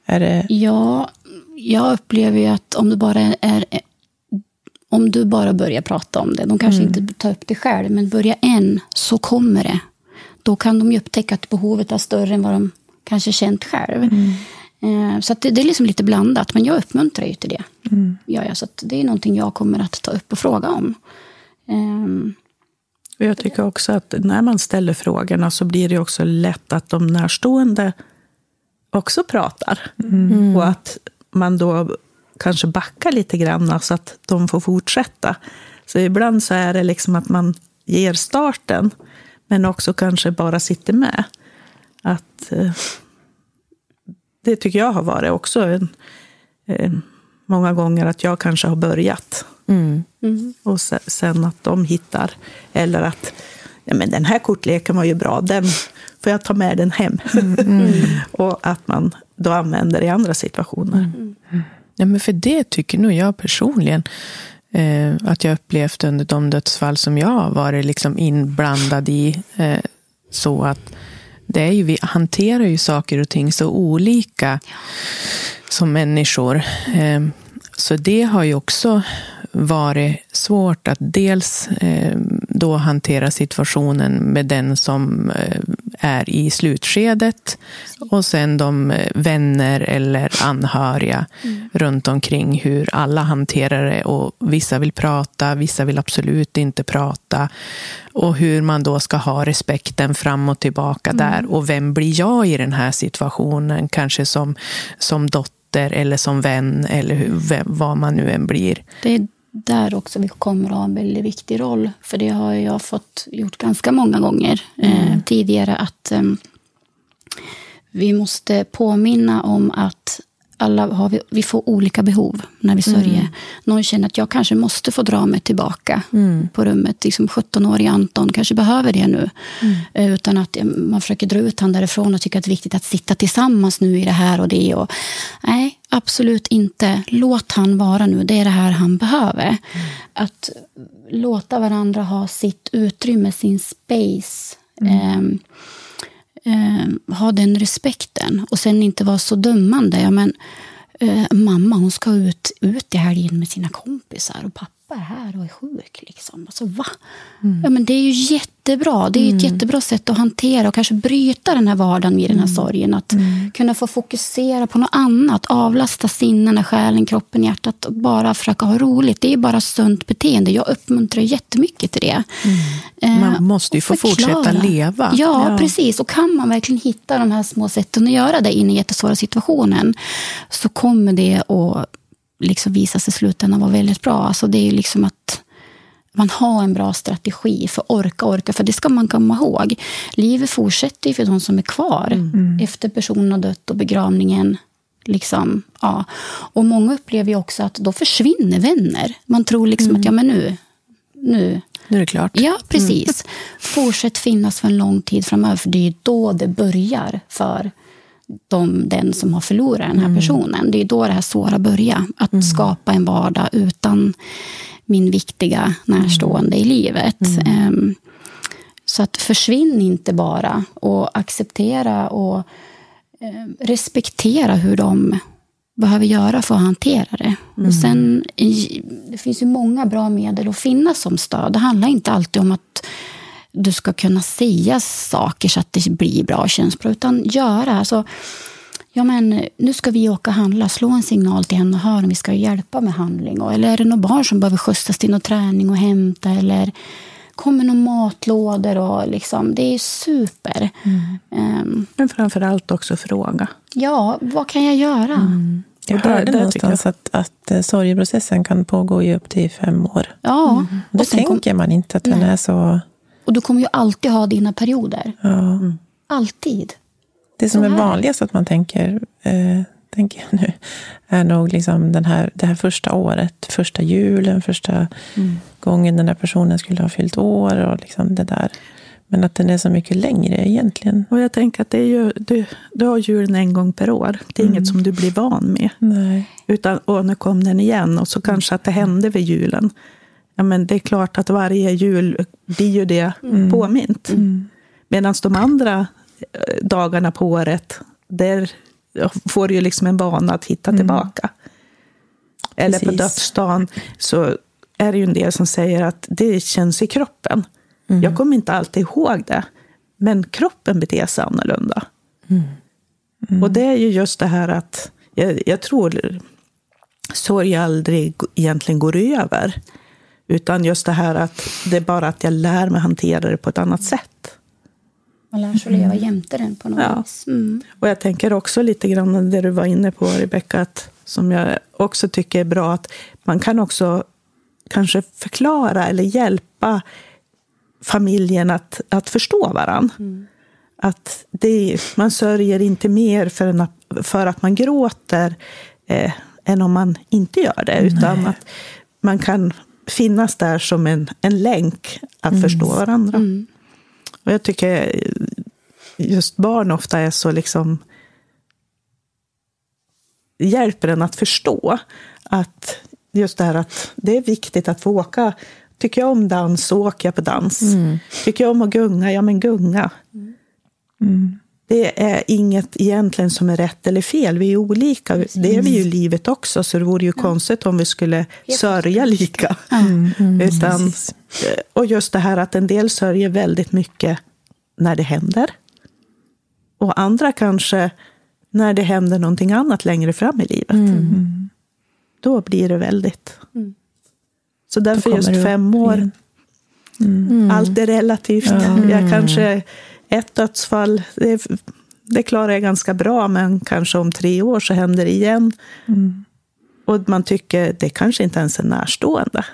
är det... Ja, jag upplever ju att om det bara är om du bara börjar prata om det, de kanske mm. inte tar upp det själv, men börja en så kommer det. Då kan de ju upptäcka att behovet är större än vad de kanske känt själv. Mm. Eh, så det, det, är liksom lite blandat, men jag uppmuntrar ju till det. Mm. Ja, ja, så det är någonting jag kommer att ta upp och fråga om. Um, jag tycker också att när man ställer frågorna så blir det också lätt att de närstående också pratar. Mm. Och att man då kanske backar lite grann så att de får fortsätta. Så ibland så är det liksom att man ger starten, men också kanske bara sitter med. Att, eh, det tycker jag har varit också en, eh, många gånger att jag kanske har börjat. Mm. Mm. Och sen att de hittar, eller att ja, men den här kortleken var ju bra, den får jag ta med den hem. Mm. och att man då använder i andra situationer. Ja, men för det tycker nog jag personligen eh, att jag upplevt under de dödsfall som jag har varit liksom inblandad i. Eh, så att det är ju, vi hanterar ju saker och ting så olika som människor. Eh, så det har ju också varit svårt att dels eh, då hantera situationen med den som eh, är i slutskedet och sen de eh, vänner eller anhöriga mm. runt omkring hur alla hanterar det och vissa vill prata, vissa vill absolut inte prata och hur man då ska ha respekten fram och tillbaka mm. där och vem blir jag i den här situationen, kanske som, som dotter eller som vän eller hur, vem, vad man nu än blir. Det är där också vi kommer att ha en väldigt viktig roll. För det har jag fått gjort ganska många gånger eh, mm. tidigare. Att eh, vi måste påminna om att alla har vi, vi får olika behov när vi sörjer. Mm. Någon känner att jag kanske måste få dra mig tillbaka mm. på rummet. Liksom 17-åriga Anton kanske behöver det nu. Mm. Eh, utan att man försöker dra ut honom därifrån och tycker att det är viktigt att sitta tillsammans nu i det här och det. Och, nej, absolut inte. Låt han vara nu. Det är det här han behöver. Mm. Att låta varandra ha sitt utrymme, sin space. Eh, eh, ha den respekten och sen inte vara så dömande. Ja, men, eh, mamma hon ska ut, ut i helgen med sina kompisar och pappa pappa är här och är sjuk. Liksom. Alltså, va? Mm. Ja, men det är ju jättebra. Det är mm. ett jättebra sätt att hantera och kanske bryta den här vardagen i den här mm. sorgen. Att mm. kunna få fokusera på något annat. Avlasta sinnena, själen, kroppen, hjärtat. Och bara försöka ha roligt. Det är bara sunt beteende. Jag uppmuntrar jättemycket till det. Mm. Man måste ju få fortsätta leva. Ja, ja, precis. Och kan man verkligen hitta de här små sätten att göra det i den jättesvåra situationen så kommer det att liksom visa sig i slutändan vara väldigt bra. Alltså det är liksom att man har en bra strategi för att orka, orka. För det ska man komma ihåg. Livet fortsätter ju för de som är kvar mm. efter personen har dött och begravningen. Liksom, ja. Och många upplever ju också att då försvinner vänner. Man tror liksom mm. att ja, men nu, nu nu är det klart. Ja, precis. Mm. Fortsätt finnas för en lång tid framöver, för det är då det börjar för de, den som har förlorat den här mm. personen. Det är då det här svåra börjar. Att mm. skapa en vardag utan min viktiga närstående mm. i livet. Um, så att försvinn inte bara och acceptera och um, respektera hur de behöver göra för att hantera det. Mm. Och sen, det finns ju många bra medel att finnas som stöd. Det handlar inte alltid om att du ska kunna säga saker så att det blir bra känslor, utan göra. Alltså, ja, men, nu ska vi åka och handla, slå en signal till henne och höra om vi ska hjälpa med handling. Eller är det något barn som behöver skjutsas till någon träning och hämta? Eller kommer några matlådor och liksom, det är super. Um, Men framför allt också fråga. ja, vad kan jag göra? Jag Och där- hörde någonstans att, att eh, sorgeprocessen kan pågå i upp till fem år. Ja, Då och, sen kom, tänker man inte att den Nej. är så... och du kommer ju alltid ha dina perioder. Ja. Alltid. Det som är här. vanligast att man tänker, eh, tänker jag nu, är nog liksom den här, det här första året. Första julen, första gången den där personen skulle ha fyllt år och liksom det där. Men att den är så mycket längre egentligen. Och jag tänker att det är ju, du, du har julen en gång per år. Det är inget som du blir van med. Nej. Utan, och nu kom den igen. Och så kanske att det hände vid julen. Ja, men det är klart att varje jul blir ju det påmint. Medan de andra eh, dagarna på året, där får du ju liksom en vana att hitta tillbaka. Eller på Precis. dödsdagen så är det ju en del som säger att det känns i kroppen. Jag kommer inte alltid ihåg det, men kroppen beter sig annorlunda. Och det är ju just det här att jag, jag tror sorg aldrig egentligen går över. Utan just det här att det är bara att jag lär mig hantera det på ett annat sätt. Man lär sig att leva jämte den på något Ja. vis. Mm. Och jag tänker också lite grann det du var inne på, Rebecka, att, som jag också tycker är bra, att man kan också kanske förklara eller hjälpa familjen att, att förstå varann. Att det, man sörjer inte mer för, en, för att man gråter eh, än om man inte gör det, utan att man kan finnas där som en, en länk att förstå varandra. Och jag tycker just barn ofta är så liksom hjälper en att förstå att just det här att det är viktigt att få åka. Tycker jag om dans så åker jag på dans. Tycker jag om att gunga, ja men gunga. Det är inget egentligen som är rätt eller fel. Vi är olika. Det är vi ju i livet också, så det vore ju konstigt om vi skulle sörja lika. Utan, eh, och just det här att en del sörjer väldigt mycket när det händer. Och andra kanske när det händer någonting annat längre fram i livet. Då blir det väldigt... Så därför just fem år. igen. Allt är relativt. Jag kanske ett dödsfall, det, det klarar jag ganska bra, men kanske om tre år så händer det igen. Och man tycker det kanske inte ens är närstående.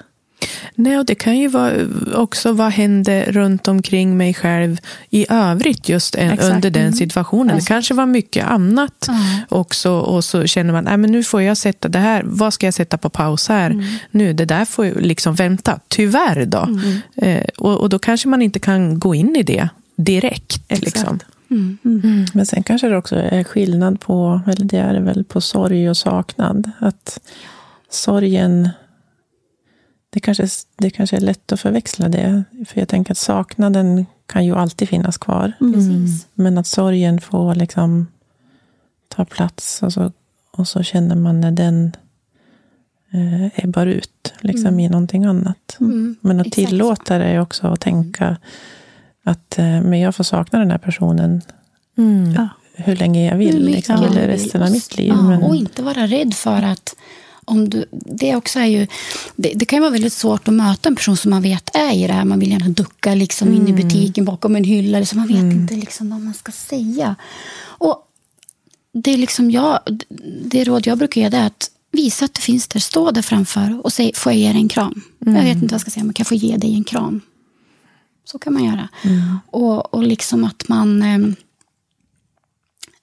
Nej, och det kan ju vara också vad händer runt omkring mig själv i övrigt just en, under den situationen. Det kanske var mycket annat också och så känner man, nej men nu får jag sätta det här, vad ska jag sätta på paus här? Nu, det där får liksom vänta, tyvärr då. Eh, och, och då kanske man inte kan gå in i det direkt. Exakt. Liksom. Men sen kanske det också är skillnad på, eller det är väl, på sorg och saknad. Att sorgen, det kanske, det kanske är lätt att förväxla det. För jag tänker att saknaden kan ju alltid finnas kvar. Precis. Men att sorgen får liksom ta plats och så, och så känner man när den eh, ebbar ut liksom i någonting annat. Mm. Men att Exakt. tillåta det också att tänka att eh, men jag får sakna den här personen Ja. hur länge jag vill, liksom, jag eller vill. resten av mitt liv. Ja, men, Och inte vara rädd för att om du, det också är ju, det, det kan ju vara väldigt svårt att möta en person som man vet är i det här. Man vill gärna ducka liksom in Mm. i butiken bakom en hylla. Eller så man vet inte liksom vad man ska säga. Och det är liksom jag, det råd jag brukar ge är att visa att du finns där. Stå där framför och säg, får jag ge dig en kram? Jag vet inte vad jag ska säga, men kan jag få ge dig en kram? Så kan man göra. Och, och liksom att man... ehm,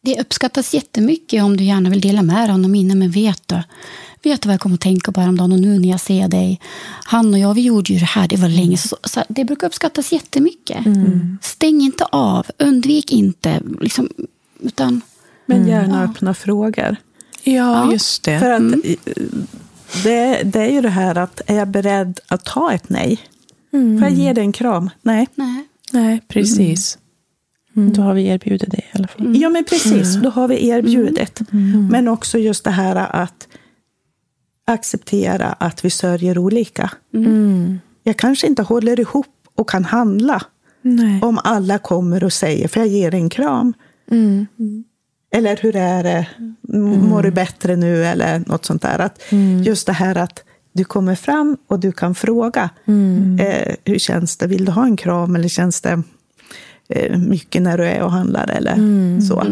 det uppskattas jättemycket om du gärna vill dela med dig av några minnen, men vet du, vet du vad jag kommer att tänka på häromdagen och nu när jag ser dig? Han och jag, vi gjorde ju det här, det var länge så, så Det brukar uppskattas jättemycket. Stäng inte av, undvik inte, liksom, utan Men gärna öppna frågor. Ja, Ja, just det. För att eh, det, det är ju det här att, är jag beredd att ta ett nej? Får jag ge dig en kram? Nej. nej. Nej, precis. Då har vi erbjudit det i alla fall. Ja, men precis. Då har vi erbjudit. Men också just det här att acceptera att vi sörjer olika. Jag kanske inte håller ihop och kan handla Nej. om alla kommer och säger, för jag ger en kram. Eller hur är det? Mår du bättre nu? Eller något sånt där. Att Just det här att du kommer fram och du kan fråga. Eh, hur känns det? Vill du ha en kram eller känns det eh, mycket när du är och handlar? Eller så.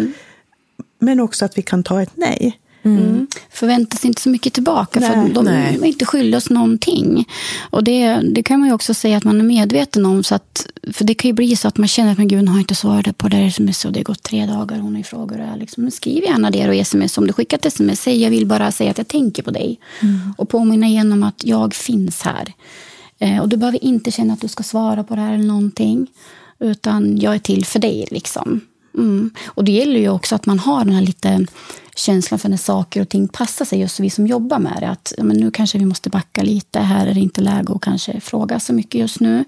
Men också att vi kan ta ett nej. Mm. Förvänta sig inte så mycket tillbaka, Nej, för de nej. är inte skyldiga oss någonting. Och det, det kan man ju också säga att man är medveten om. Så att, för det kan ju bli så att man känner att men gud, hon har inte svarat på det här sms och det har gått tre dagar, hon har frågor. Och liksom, men skriv gärna det och sms. Om du skickar ett sms, säg jag vill bara säga att jag tänker på dig. Och påminna igen om att jag finns här. Eh, och du behöver inte känna att du ska svara på det här eller någonting. Utan jag är till för dig. liksom. Mm. Och det gäller ju också att man har den här lite känslan för när saker och ting passar sig, just vi som jobbar med det. Att men nu kanske vi måste backa lite, här är det inte läge att kanske fråga så mycket just nu.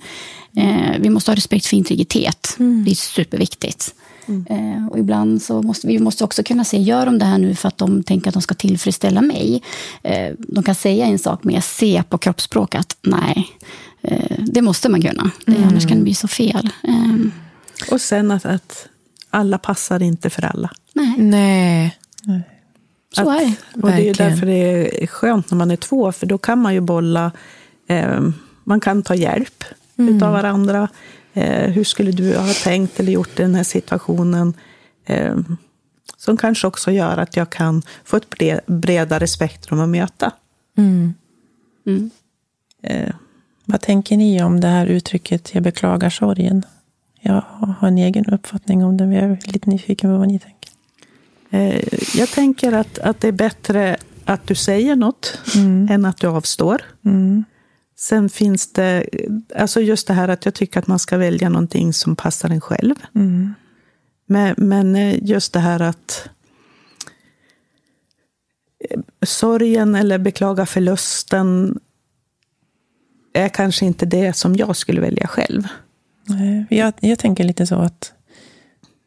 Eh, vi måste ha respekt för integritet, det är superviktigt. Eh, och ibland så måste vi måste också kunna se, gör de det här nu för att de tänker att de ska tillfredsställa mig? Eh, de kan säga en sak, men jag ser på kroppsspråk att nej, eh, det måste man kunna. Det, Annars kan det bli så fel. Eh, Och sen att, att alla passar inte för alla. nej, Nej. Så är det. Och det är därför det är skönt när man är två, för då kan man ju bolla. Eh, man kan ta hjälp utav varandra. Eh, hur skulle du ha tänkt eller gjort i den här situationen? Eh, som kanske också gör att jag kan få ett bre- bredare spektrum att möta. Mm. Mm. Eh, Vad tänker ni om det här uttrycket jag beklagar sorgen? Jag har en egen uppfattning om det, men jag är lite nyfiken på vad ni tänker. Eh, jag tänker att, att det är bättre att du säger något än att du avstår. Mm. Sen finns det, alltså just det här att jag tycker att man ska välja någonting som passar en själv. Mm. Men, men eh, just det här att eh, sorgen eller beklaga förlusten är kanske inte det som jag skulle välja själv. Nej, Jag, jag tänker lite så att,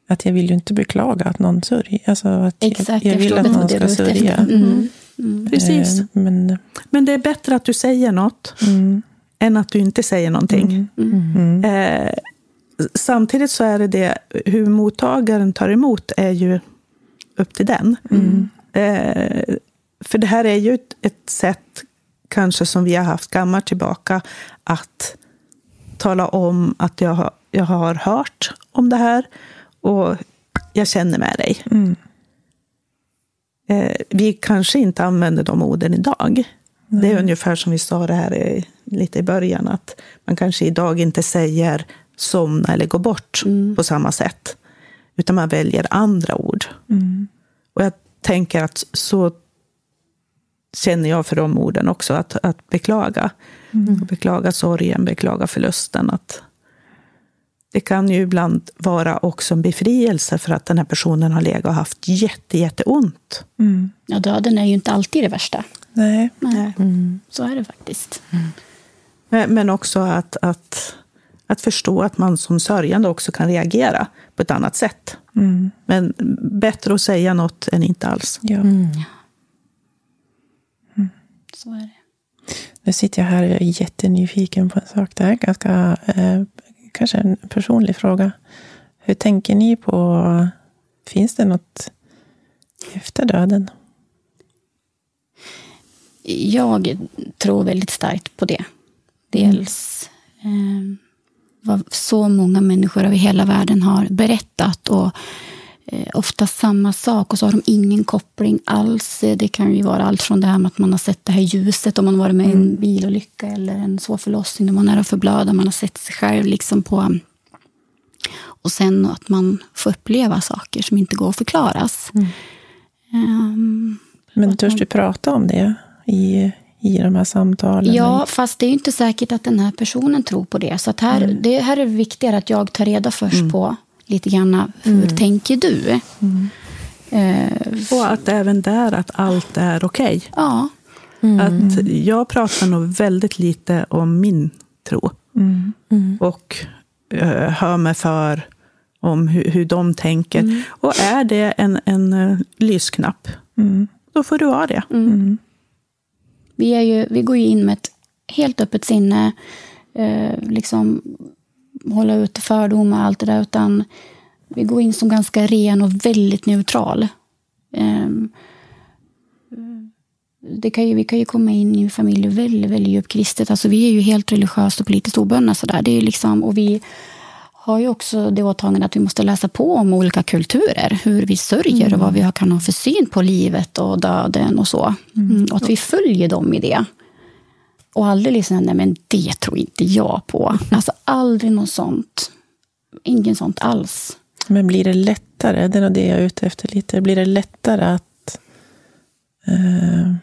att jag vill ju inte beklaga att någon sörjer. Alltså att Exakt, jag, jag vill att någon ska sörja. efter. Mm. Mm. Precis. Eh, Men, Men det är bättre att du säger något mm, än att du inte säger någonting. mm, Eh, samtidigt så är det det, hur mottagaren tar emot är ju upp till den. Eh, för det här är ju ett, ett sätt, kanske som vi har haft gammalt tillbaka, att tala om att jag har, jag har hört om det här och jag känner med dig. mm, Eh, vi kanske inte använder de orden idag. Det är ungefär som vi sa det här i, lite i början, att man kanske idag inte säger somna eller gå bort på samma sätt. Utan man väljer andra ord. mm, Och jag tänker att så känner jag för de orden också, att, att beklaga. Att beklaga sorgen, beklaga förlusten. Att det kan ju ibland vara också en befrielse för att den här personen har legat och haft jätte, jätteont. mm. Ja, döden är ju inte alltid det värsta. Nej. Nej. Så är det faktiskt. Men, men också att, att, att förstå att man som sörjande också kan reagera på ett annat sätt. Mm. Men bättre att säga något än inte alls. Ja. Så är det. Nu sitter jag här och är jättenyfiken på en sak. Det här är ganska, eh, kanske en personlig fråga. Hur tänker ni på, finns det något efter döden? Jag tror väldigt starkt på det. Dels eh, vad så många människor över hela världen har berättat. och Ofta samma sak och så har de ingen koppling alls. Det kan ju vara allt från det här med att man har sett det här ljuset om man varit med i en bilolycka eller en svår förlossning där man är för blöd. Man har sett sig själv liksom på... Och sen att man får uppleva saker som inte går att förklaras. Ehm, Men törs du prata om det i, i de här samtalen? Ja, fast det är ju inte säkert att den här personen tror på det. Så att här, det här är viktigare att jag tar reda först på lite grann hur tänker du? Eh, Och att även där att allt är okej. ja, Att jag pratar nog väldigt lite om min tro. Och eh, hör mig för om hur, hur de tänker. Och är det en, en eh, lysknapp, Mm. då får du ha det. vi, är ju, vi går ju in med ett helt öppet sinne. Eh, liksom hålla ute fördomar och allt det där. Utan vi går in som ganska ren och väldigt neutral. Eh, det kan ju, vi kan ju komma in i en familj väldigt, väldigt djupt kristet. Alltså, vi är ju helt religiöst och politiskt obundna. Så Det är liksom, och vi har ju också det åtagandet att vi måste läsa på om olika kulturer. Hur vi sörjer mm. och vad vi kan ha för syn på livet och döden och så. Mm. Och att vi följer dem i det. Och aldrig liksom, nej men det tror inte jag på. Alltså aldrig något sånt. Inget sånt alls. Men blir det lättare, det är nog det jag är ute efter lite, blir det lättare att, eh,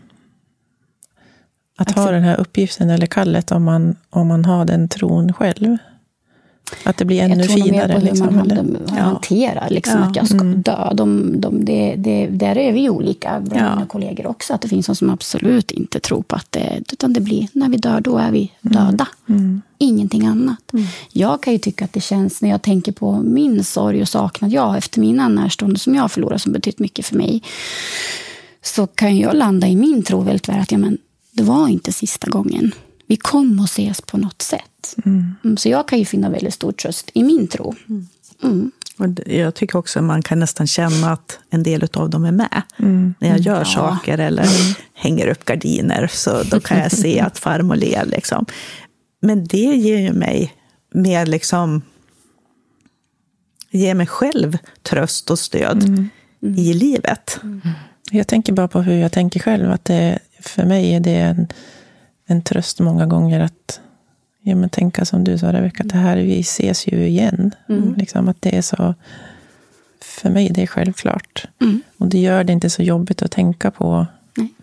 att ha den här uppgiften eller kallet om man, om man har den tron själv? Att det blir ännu jag tror finare? Mer på liksom, hur man eller? hanterar liksom, ja. att jag ska mm. dö. De, de, det, det, där är vi olika, bland ja. mina kollegor också. Att det finns de som absolut inte tror på att det... Utan det blir, när vi dör, då är vi mm. döda. Mm. Ingenting annat. Mm. Jag kan ju tycka att det känns, när jag tänker på min sorg och saknad jag efter mina närstående som jag förlorat, som betytt mycket för mig. Så kan jag landa i min tro väldigt väl att ja, men, det var inte sista gången. Vi kommer att ses på något sätt. Mm. mm. Så jag kan ju finna väldigt stor tröst i min tro. Mm. mm. Och jag tycker också att man kan nästan känna att en del av dem är med. Mm. När jag gör ja. saker eller hänger upp gardiner, så då kan jag se att farmor ler. Liksom. Men det ger ju mig mer liksom ger mig själv tröst och stöd mm. Mm. i livet. Mm. Jag tänker bara på hur jag tänker själv. Att det, för mig är det en, en tröst många gånger att ja, men tänka som du sa Rebecka, att det här, vi ses ju igen. Mm. Liksom att det är så, för mig det är självklart. Mm. Och det gör det inte så jobbigt att tänka på Nej.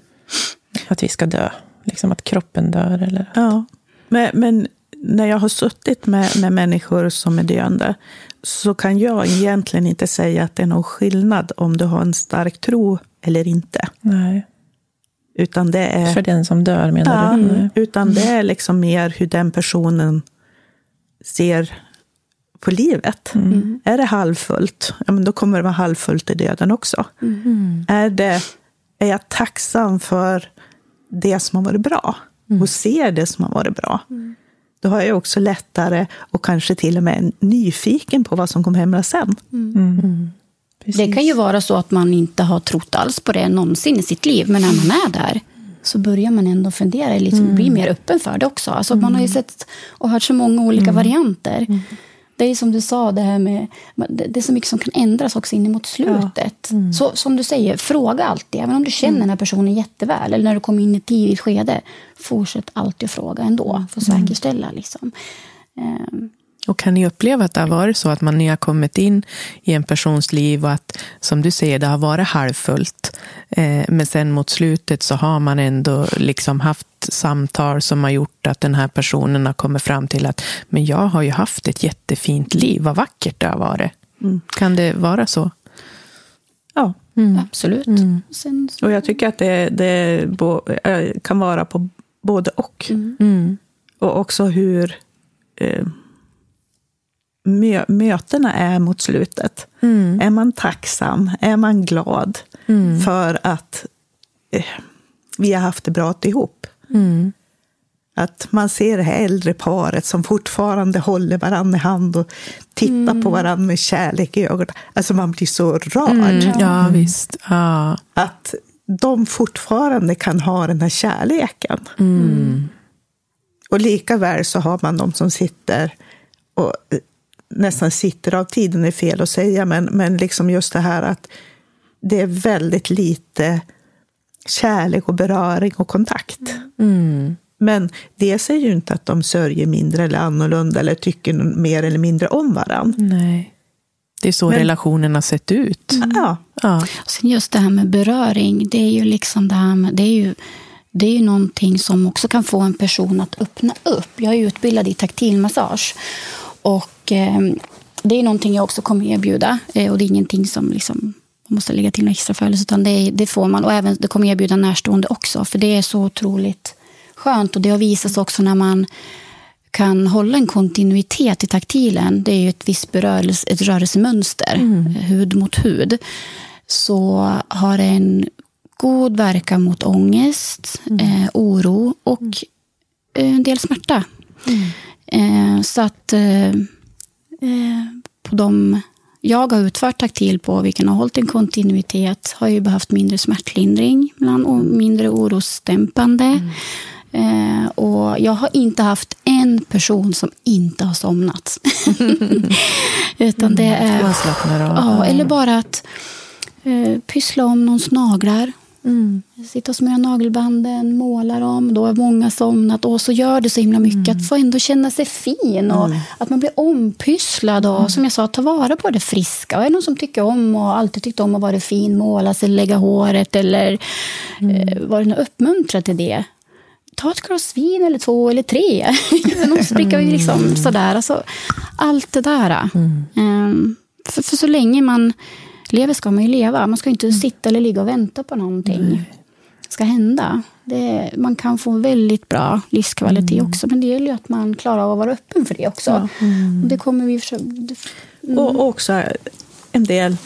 att vi ska dö. Liksom att kroppen dör. Eller att... Ja, men, men när jag har suttit med, med människor som är döende så kan jag egentligen inte säga att det är någon skillnad om du har en stark tro eller inte. Nej. Utan det är, För den som dör menar ja, du? Mm. Utan det är liksom mer hur den personen ser på livet. Mm. Är det halvfullt, ja, men då kommer det vara halvfullt i döden också. Mm. Är, det, är jag tacksam för det som har varit bra mm. och ser det som har varit bra? Mm. Då har jag också lättare och kanske till och med nyfiken på vad som kommer hända sen. Mm. Precis. Det kan ju vara så att man inte har trott alls på det någonsin i sitt liv, men när man är där så börjar man ändå fundera, liksom, mm. bli mer öppen för det också. Alltså, mm. Man har ju sett och hört så många olika mm. varianter. Mm. Det är som du sa, det här med, det är så mycket som kan ändras också in mot slutet. Ja. Mm. Så som du säger, fråga alltid. Även om du känner den här personen jätteväl, eller när du kommer in i ett tidigt skede, fortsätt alltid att fråga ändå, för att säkerställa. Liksom. Um, och kan ni uppleva att det har varit så att man, ni har kommit in i en persons liv och att, som du säger, det har varit halvfullt. Eh, men sen mot slutet så har man ändå liksom haft samtal som har gjort att den här personen har kommit fram till att men jag har ju haft ett jättefint liv, vad vackert det har varit. Mm. Kan det vara så? Ja, mm. absolut. Mm. Sen, och jag tycker att det, det eh, kan vara på både och. Mm. Mm. Och också hur eh, mö mötena är mot slutet. Mm. Är man tacksam? Är man glad mm. för att eh, vi har haft det bra ihop? Mm. Att man ser det här äldre paret som fortfarande håller varandra i hand och tittar mm. på varandra med kärlek i ögonen. Alltså man blir så rörd. Mm, ja, visst. Ja. Att de fortfarande kan ha den här kärleken. Mm. Och lika väl så har man de som sitter och nästan sitter av tiden är fel att säga, men, men liksom just det här att det är väldigt lite kärlek och beröring och kontakt. Mm. Men det säger ju inte att de sörjer mindre eller annorlunda eller tycker mer eller mindre om varandra. Nej. Det är så Men, relationen har sett ut. Ja. ja. Och sen just det här med beröring, det är ju liksom det här med, det är ju det är ju någonting som också kan få en person att öppna upp. Jag är utbildad i taktilmassage. Och eh, det är någonting jag också kommer erbjuda. Eh, och det är ingenting som liksom, man måste lägga till några extra följelse, utan det, det, får man. Och även det kommer erbjuda närstående också, för det är så otroligt skönt. Och det har visats också när man kan hålla en kontinuitet i taktilen. Det är ju ett visst berörelse, ett rörelsemönster, mm. hud mot hud. Så har det en god verkan mot ångest, mm. eh, oro och eh, en del smärta. Mm. Eh, så att eh, eh, på de jag har utfört taktil på vilken har hållit en kontinuitet har ju behövt mindre smärtlindring och mindre orosdämpande. Mm. Eh, och jag har inte haft en person som inte har somnat. Utan det är... Slappnar av. Ja, eller bara att eh, pyssla om någons naglar. Mm. Sitta och smörja nagelbanden, måla dem. Då har många somnat. Och så gör det så himla mycket mm. att få ändå känna sig fin. Och mm. Att man blir ompysslad. Och mm. som jag sa, ta vara på det friska. Och är det någon som tycker om och alltid tyckt om att vara fin, måla sig, lägga håret eller mm. eh, vara uppmuntrad till det ta ett glas vin eller två eller tre. Någon spricka liksom mm. sådär. Alltså, allt det där. Um, för, för, så länge man lever ska man ju leva. Man ska inte mm. sitta eller ligga och vänta på någonting mm. ska hända. Det, man kan få väldigt bra livskvalitet mm. också. Men det gäller ju att man klarar av att vara öppen för det också. Ja. Mm. Och det kommer vi försöka... Och också en del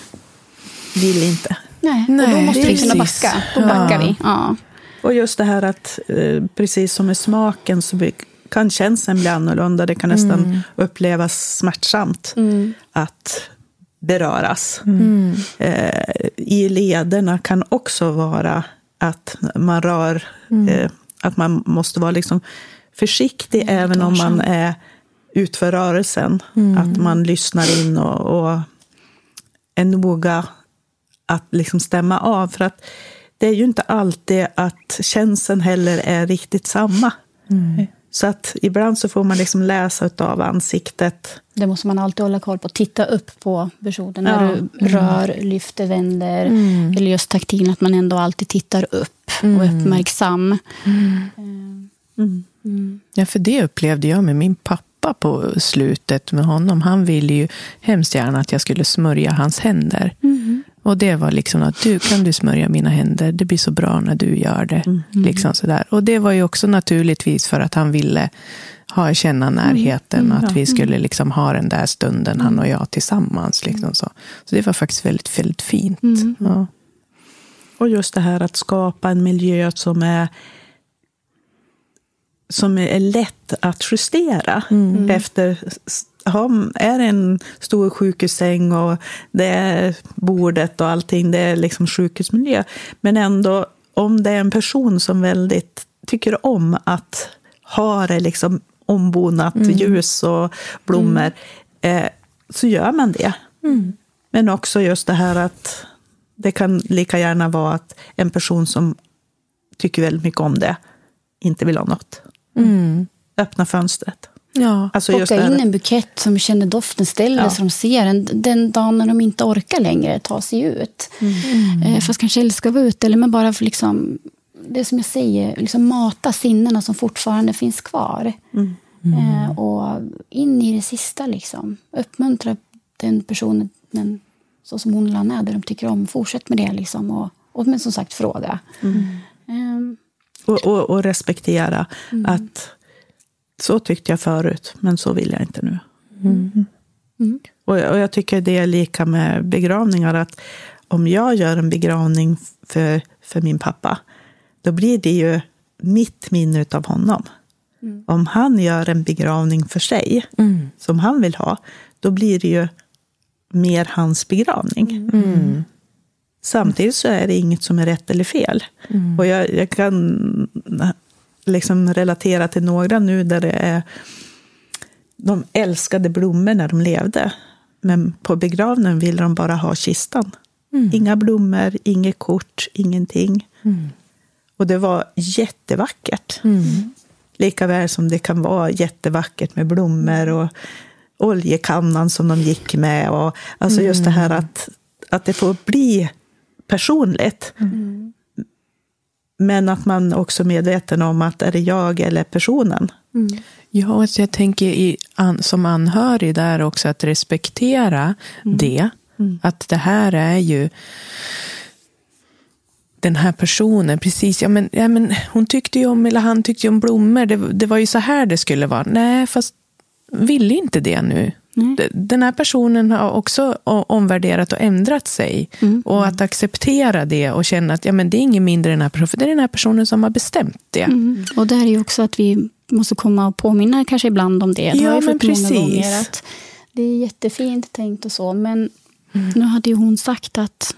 vill inte. Nej, Nej och då måste vi kunna backa. Då backar ja. vi. Ja. Och just det här att, eh, precis som med smaken, så kan känslan bli annorlunda. Det kan nästan mm. upplevas smärtsamt mm. att beröras. Mm. Eh, I lederna kan också vara att man rör, mm. eh, att man måste vara liksom försiktig mm, även om man är utför rörelsen. Mm. Att man lyssnar in och, och är noga att liksom stämma av. För att det är ju inte alltid att känslan heller är riktigt samma. Så att ibland så får man liksom läsa av ansiktet. Det måste man alltid hålla koll på. Titta upp på personen när ja. du rör, lyfter, vänder. Mm. Eller just taktilen, att man ändå alltid tittar upp och är mm. uppmärksam. Mm. Mm. Ja, för det upplevde jag med min pappa på slutet med honom. Han ville ju hemskt gärna att jag skulle smörja hans händer. Mm. Och det var liksom att du kan du smörja mina händer, det blir så bra när du gör det. Mm. Liksom sådär. Och det var ju också naturligtvis för att han ville ha, känna mm. närheten, mm. att vi skulle mm. liksom ha den där stunden, han och jag tillsammans. Liksom så. så det var faktiskt väldigt, väldigt fint. Mm. Ja. Och just det här att skapa en miljö som är som är lätt att justera mm. efter är det en stor sjukhussäng och det är bordet och allting, det är liksom sjukhusmiljö. Men ändå, om det är en person som väldigt tycker om att ha det liksom ombonat mm. ljus och blommor, mm. eh, så gör man det. Mm. Men också just det här att det kan lika gärna vara att en person som tycker väldigt mycket om det inte vill ha något. Mm. Öppna fönstret. Ja, alltså Plocka in en bukett som känner doften, ställer ja. så de ser den. Den dagen när de inte orkar längre ta sig ut. Mm. Eh, fast kanske älskar vara ute. Eller men bara för liksom, det som jag säger, liksom mata sinnena som fortfarande finns kvar. Mm. Mm. Eh, och in i det sista. Liksom. Uppmuntra den personen den, så som hon eller han är, där de tycker om. Fortsätt med det. Liksom, och, och men som sagt, fråga. Um. Och, och, och, respektera mm. att så tyckte jag förut, men så vill jag inte nu. Mm. Mm. Och, och, jag tycker det är lika med begravningar. att Om jag gör en begravning för, för min pappa, då blir det ju mitt minne av honom. Mm. Om han gör en begravning för sig, mm. som han vill ha, då blir det ju mer hans begravning. Mm. Samtidigt så är det inget som är rätt eller fel. Mm. Och jag, jag, kan liksom relatera till några nu där det är de älskade blommor när de levde. Men på begravningen ville de bara ha kistan. Mm. Inga blommor, inget kort, ingenting. Mm. Och det var jättevackert. Mm. Likaväl som det kan vara jättevackert med blommor och oljekannan som de gick med. Och, alltså just det här mm. att, att det får bli personligt. Mm. Men att man också är medveten om att är det jag eller personen? Mm. Ja, alltså jag tänker i, an, som anhörig där också att respektera mm. det. Mm. Att det här är ju den här personen, precis, ja men, ja men hon tyckte ju om, eller han tyckte ju om blommor, det, det var ju så här det skulle vara. Nej, fast ville inte det nu. Mm. Den här personen har också omvärderat och ändrat sig. Mm. Och att acceptera det och känna att ja, men det är inget mindre den här personen, det är den här personen som har bestämt det. Mm. Och det är ju också att vi måste komma och påminna kanske ibland om det. det ja, men precis. Att det är jättefint tänkt och så, men Nu hade ju hon sagt att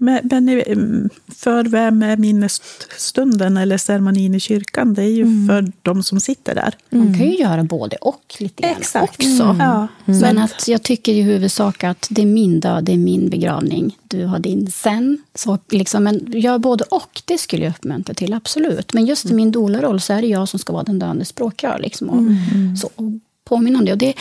Mm. Men, men mm, för vem är minnesstunden eller ceremonin i kyrkan? Det är ju Mm. för de som sitter där. man kan ju göra både och lite grann Exakt. också. Mm. Ja. Men att jag tycker i huvudsak att det är min död, det är min begravning. Du har din sen. Så liksom, men gör både och, det skulle jag uppmuntra till, absolut. Men just i min doula-roll så är det jag som ska vara den döende språkrör. Liksom, och, så, och påminna om det. Och det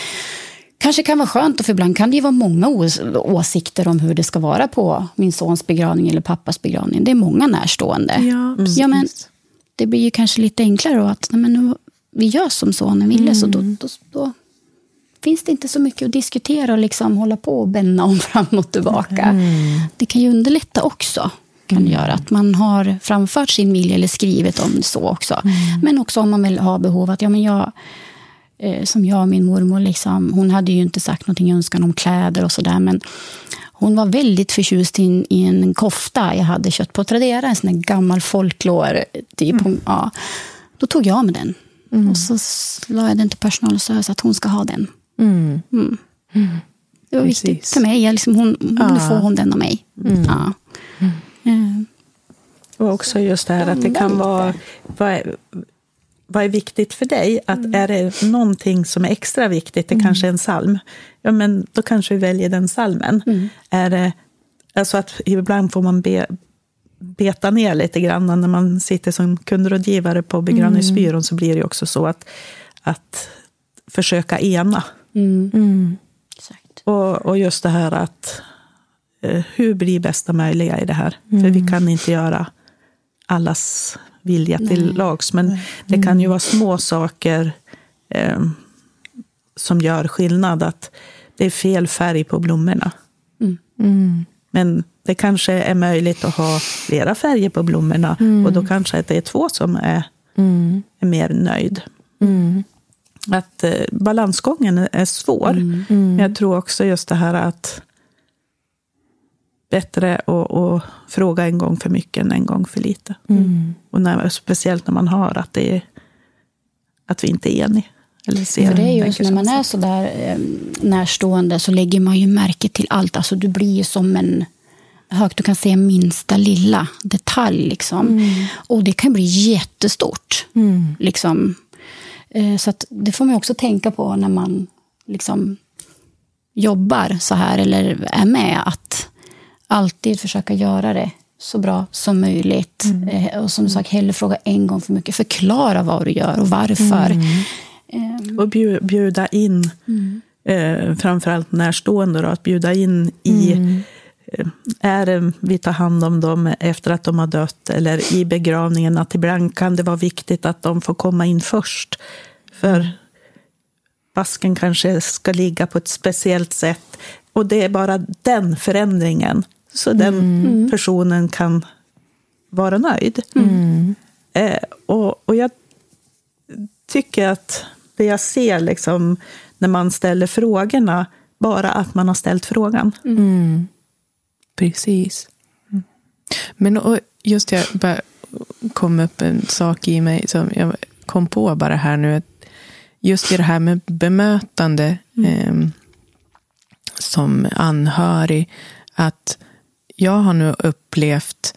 kanske kan vara skönt, och för ibland kan det ju vara många ås åsikter om hur det ska vara på min sons begravning eller pappas begravning. Det är många närstående. Ja, Ja, men det blir ju kanske lite enklare då att nej, men nu, vi gör som sonen ville, så då, då, då finns det inte så mycket att diskutera och liksom hålla på och bänna om fram och tillbaka. Det kan ju underlätta också. Kan det göra att man har framfört sin vilja eller skrivit om så också. Men också om man vill ha behov att, ja men jag, eh, som jag och min mormor, liksom, hon hade ju inte sagt någonting önskan om kläder och sådär, men hon var väldigt förtjust i, i en kofta jag hade köpt på Tradera, en sån där gammal folklore. Typ. Hon, ja. Då tog jag med den. Och så la jag den till personalen och sa att hon ska ha den. Mm. Mm. Det var Precis. viktigt för mig. Jag liksom, hon, Nu Ja. får hon den av mig. Ja. Eh, Och också just det här att det kan vara... Vad är, viktigt för dig? Att Är det någonting som är extra viktigt, det kanske är en psalm, ja, men då kanske vi väljer den psalmen. Är det, alltså att ibland får man be, beta ner lite grann när man sitter som kundrådgivare på begravningsbyrån, så blir det också så att, att försöka ena. Mm. exakt. Och, och just det här att eh, hur blir bästa möjliga i det här? För vi kan inte göra allas vilja till lags, men det kan ju vara små saker eh, som gör skillnad. Att det är fel färg på blommorna. Mm. Men det kanske är möjligt att ha flera färger på blommorna och då kanske det är två som är, Mm. är mer nöjd. Mm. Att eh, balansgången är- svår. Mm. Men jag tror också just det här att bättre att fråga en gång för mycket än en gång för lite. Mm. Och när, speciellt när man hör att, det är, att vi inte är eniga. Eller ser, För det är just när man är så där eh, närstående så lägger man ju märke till allt. Alltså du blir ju som en högt, du kan se minsta lilla detalj. Liksom. Och det kan bli jättestort. Mm. Liksom. Eh, så det får man också tänka på när man liksom jobbar så här eller är med. Att alltid försöka göra det så bra som möjligt. Eh, och som sagt, hellre fråga en gång för mycket. Förklara vad du gör och varför. Eh, Och bju- bjuda in, eh, framförallt närstående, då, att bjuda in i eh, är det vi tar hand om dem efter att de har dött eller i begravningen, att ibland kan det vara viktigt att de får komma in först. För vasken kanske ska ligga på ett speciellt sätt. Och det är bara den förändringen, så den personen kan vara nöjd. Eh, och, och jag tycker att det jag ser liksom, när man ställer frågorna, bara att man har ställt frågan. Mm. Precis. Men och just bara kom upp en sak i mig som jag kom på bara här nu. Just i det här med bemötande ehm, som anhörig. Att jag har nu upplevt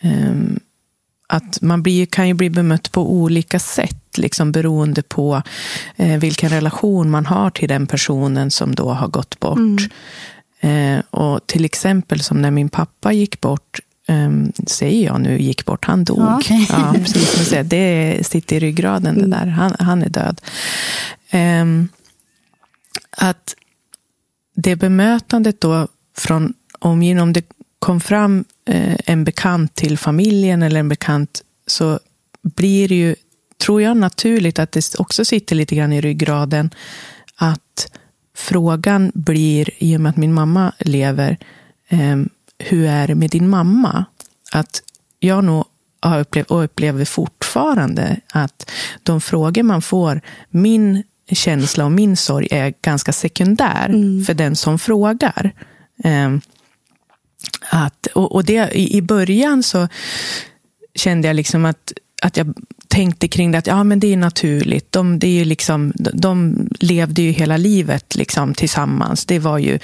ehm, att man blir, kan ju bli bemött på olika sätt, liksom beroende på eh, vilken relation man har till den personen som då har gått bort. Eh, och till exempel som när min pappa gick bort, eh, säger jag nu gick bort, han dog. Ja, okej. Ja, precis. Så- Det sitter i ryggraden det där, han, han är död. Ehm, att det bemötandet då från omgivningen, om det kom fram eh, en bekant till familjen eller en bekant, så blir det ju, tror jag, naturligt att det också sitter lite grann i ryggraden, att frågan blir, i och med att min mamma lever, eh, hur är det med din mamma? Att jag nog har upplevt, och upplever fortfarande, att de frågor man får, min känsla och min sorg är ganska sekundär för den som frågar. Att, och och det, i, I början så kände jag liksom att, att jag tänkte kring det att ja, men det är naturligt. De, det är ju liksom, de levde ju hela livet liksom, tillsammans. Det var ju,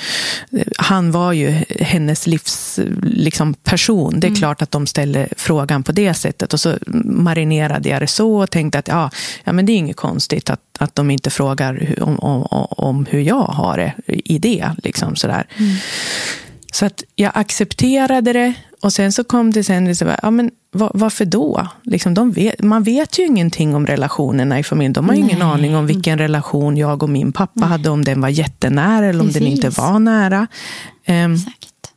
han var ju hennes livs liksom, person. Det är mm. klart att de ställer frågan på det sättet. Och så marinerade jag det så och tänkte att ja, ja, men det är inget konstigt att, att de inte frågar om, om, om hur jag har det i det. Liksom, sådär. Mm. Så att jag accepterade det och sen så kom det sen, liksom, ja, men varför då? Liksom, vet, man vet ju ingenting om relationerna i familjen. De har ju ingen aning om vilken relation jag och min pappa Nej. hade, om den var jättenära eller om Precis. den inte var nära. Um,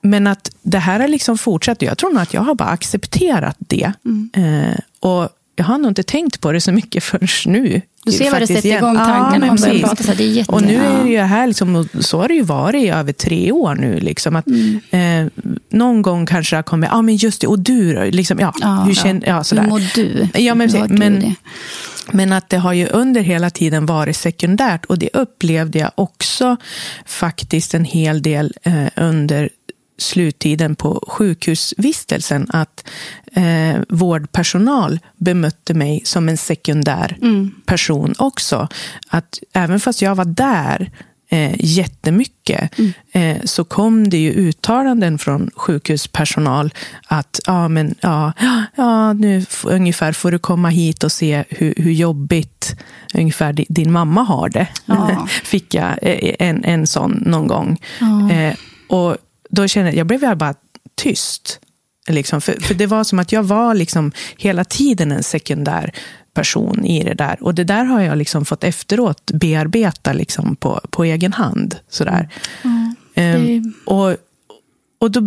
men att det här har liksom fortsatt. Jag tror nog att jag har bara accepterat det. Mm. Uh, och jag har nog inte tänkt på det så mycket förrän nu. Du ser vad det sätter igång tankarna. Ja, man prata, så det är jätte, och nu är det ju här, liksom, så har det ju varit i över tre år nu. Liksom, att, mm. eh, någon gång kanske det har kommit, ja ah, men just det, och du liksom, ja, ja, hur, känner, ja, sådär. hur mår du? Ja, men, hur men, men att det har ju under hela tiden varit sekundärt och det upplevde jag också faktiskt en hel del eh, under sluttiden på sjukhusvistelsen att eh, vårdpersonal bemötte mig som en sekundär mm. person också. Att även fast jag var där eh, jättemycket mm. eh, så kom det ju uttalanden från sjukhuspersonal att ja, men, ja, ja, nu ungefär får du komma hit och se hur, hur jobbigt ungefär din, din mamma har det. Ja. Fick jag eh, en, en sån någon gång. Ja. Eh, och då kände jag, jag blev bara tyst. Liksom, för, för det var som att jag var liksom hela tiden en sekundär person i det där. Och det där har jag liksom fått efteråt bearbeta liksom på, på egen hand. Sådär. Mm. Um, och, och då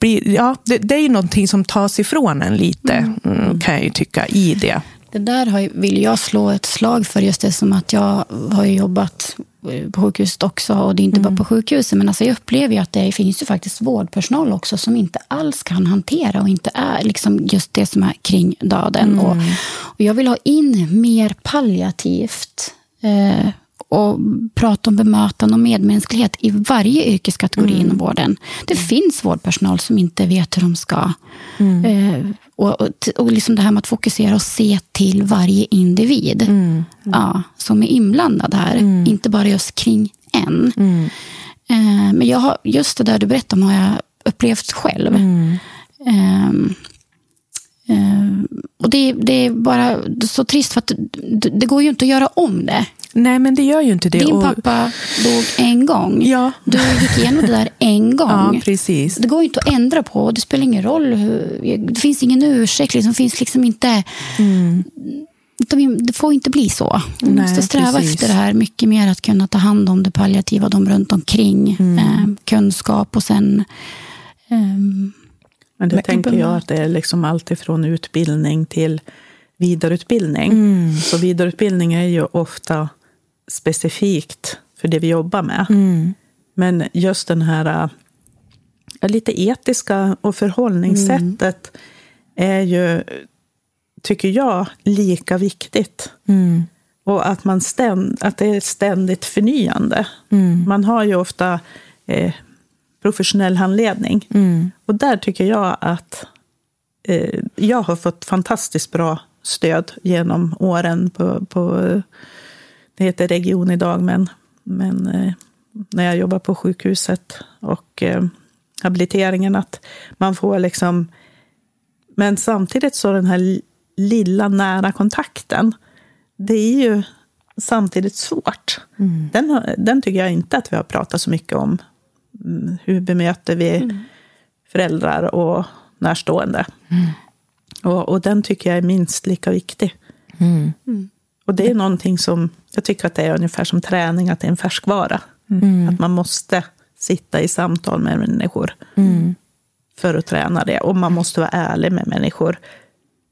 blir, ja, det, det är ju någonting som tas ifrån en lite, mm. mm kan jag ju tycka, i det. Det där vill jag slå ett slag för, just det som att jag har jobbat på sjukhuset också. Och det är inte mm. bara på sjukhuset. Men alltså jag upplever ju att det finns ju faktiskt vårdpersonal också som inte alls kan hantera och inte är liksom just det som är kring döden. Mm. Och, och, jag vill ha in mer palliativt. Eh, och prata om bemötande och medmänsklighet i varje yrkeskategori mm. inom vården. Det mm. finns vårdpersonal som inte vet hur de ska. Mm. Eh, och, och, och liksom det här med att fokusera och se till varje individ mm. ja, som är inblandad här. Mm. Inte bara just kring en. Mm. Eh, men jag har, just det där du berättar om har jag upplevt själv. Eh, och det, det, är bara så trist för att det, det går ju inte att göra om det. Nej, men det gör ju inte det. Din pappa dog en gång. Ja. Du gick igenom det där en gång. Ja, precis. Det går ju inte att ändra på. Det spelar ingen roll. Hur, det finns ingen ursäkt. Liksom, det finns liksom inte... Mm. Det får inte bli så. Vi Nej, måste sträva precis. efter det här mycket mer. Att kunna ta hand om det palliativa, de runt omkring. Mm. Eh, kunskap och sen... Eh, men det tänker jag att det är liksom allt ifrån utbildning till vidareutbildning. Mm. Så vidareutbildning är ju ofta specifikt för det vi jobbar med. Mm. Men just den här ja, lite etiska och förhållningssättet mm. är ju, tycker jag, lika viktigt. Mm. Och att, man ständ, att det är ständigt förnyande. Mm. Man har ju ofta eh, professionell handledning. Mm. Och där tycker jag att eh, jag har fått fantastiskt bra stöd genom åren på, på det heter region idag, men, men eh, när jag jobbar på sjukhuset och eh, habiliteringen, att man får liksom... Men samtidigt så den här lilla nära kontakten, det är ju samtidigt svårt. Mm. Den, den tycker jag inte att vi har pratat så mycket om. Mm, hur bemöter vi mm. föräldrar och närstående? Mm. Och, och, den tycker jag är minst lika viktig. Mm. Och det är någonting som, jag tycker att det är ungefär som träning, att det är en färskvara. Mm. Att man måste sitta i samtal med människor mm. för att träna det. Och man måste vara ärlig med människor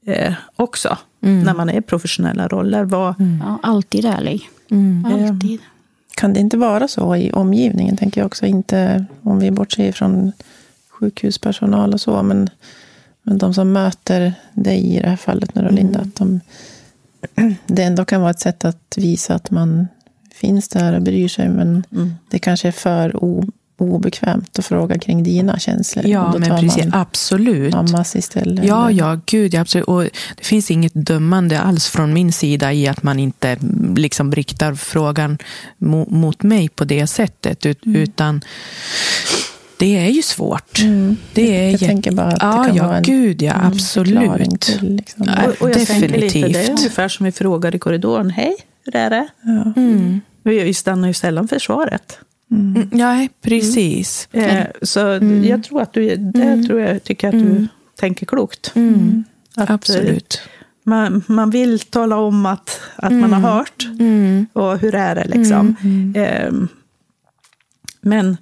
eh, också, mm. när man är i professionella roller. Var, mm. ja, alltid ärlig. Mm. Alltid. Kan det inte vara så i omgivningen, tänker jag också, inte om vi bortser från sjukhuspersonal och så, men, men de som möter dig i det här fallet, nu Linda, mm. att de det ändå kan vara ett sätt att visa att man finns där och bryr sig. Men mm. det kanske är för obekvämt att fråga kring dina känslor. Ja, men precis. Absolut. mammas istället. Ja, ja, gud, ja, absolut. Och det finns inget dömande alls från min sida i att man inte mm, liksom riktar frågan mo- mot mig på det sättet, ut, utan det är ju svårt. Mm. Det är Jag jätte- tänker bara att ja, det kan ja, vara en gud ja, mm, absolut. Till, liksom. Ja. Och, och jag tänker lite, det är Definitivt. ungefär som vi frågar i korridoren. Hej, hur är det? Ja. Mm. Vi stannar ju sällan för svaret. Mm, Ja, precis. Eh, så jag tror att du, det tror jag, tycker att du tänker klokt. Mm. Att, eh, Absolut. Man, man vill tala om att, att man har hört. Mm. Och hur är det liksom? Ehm, men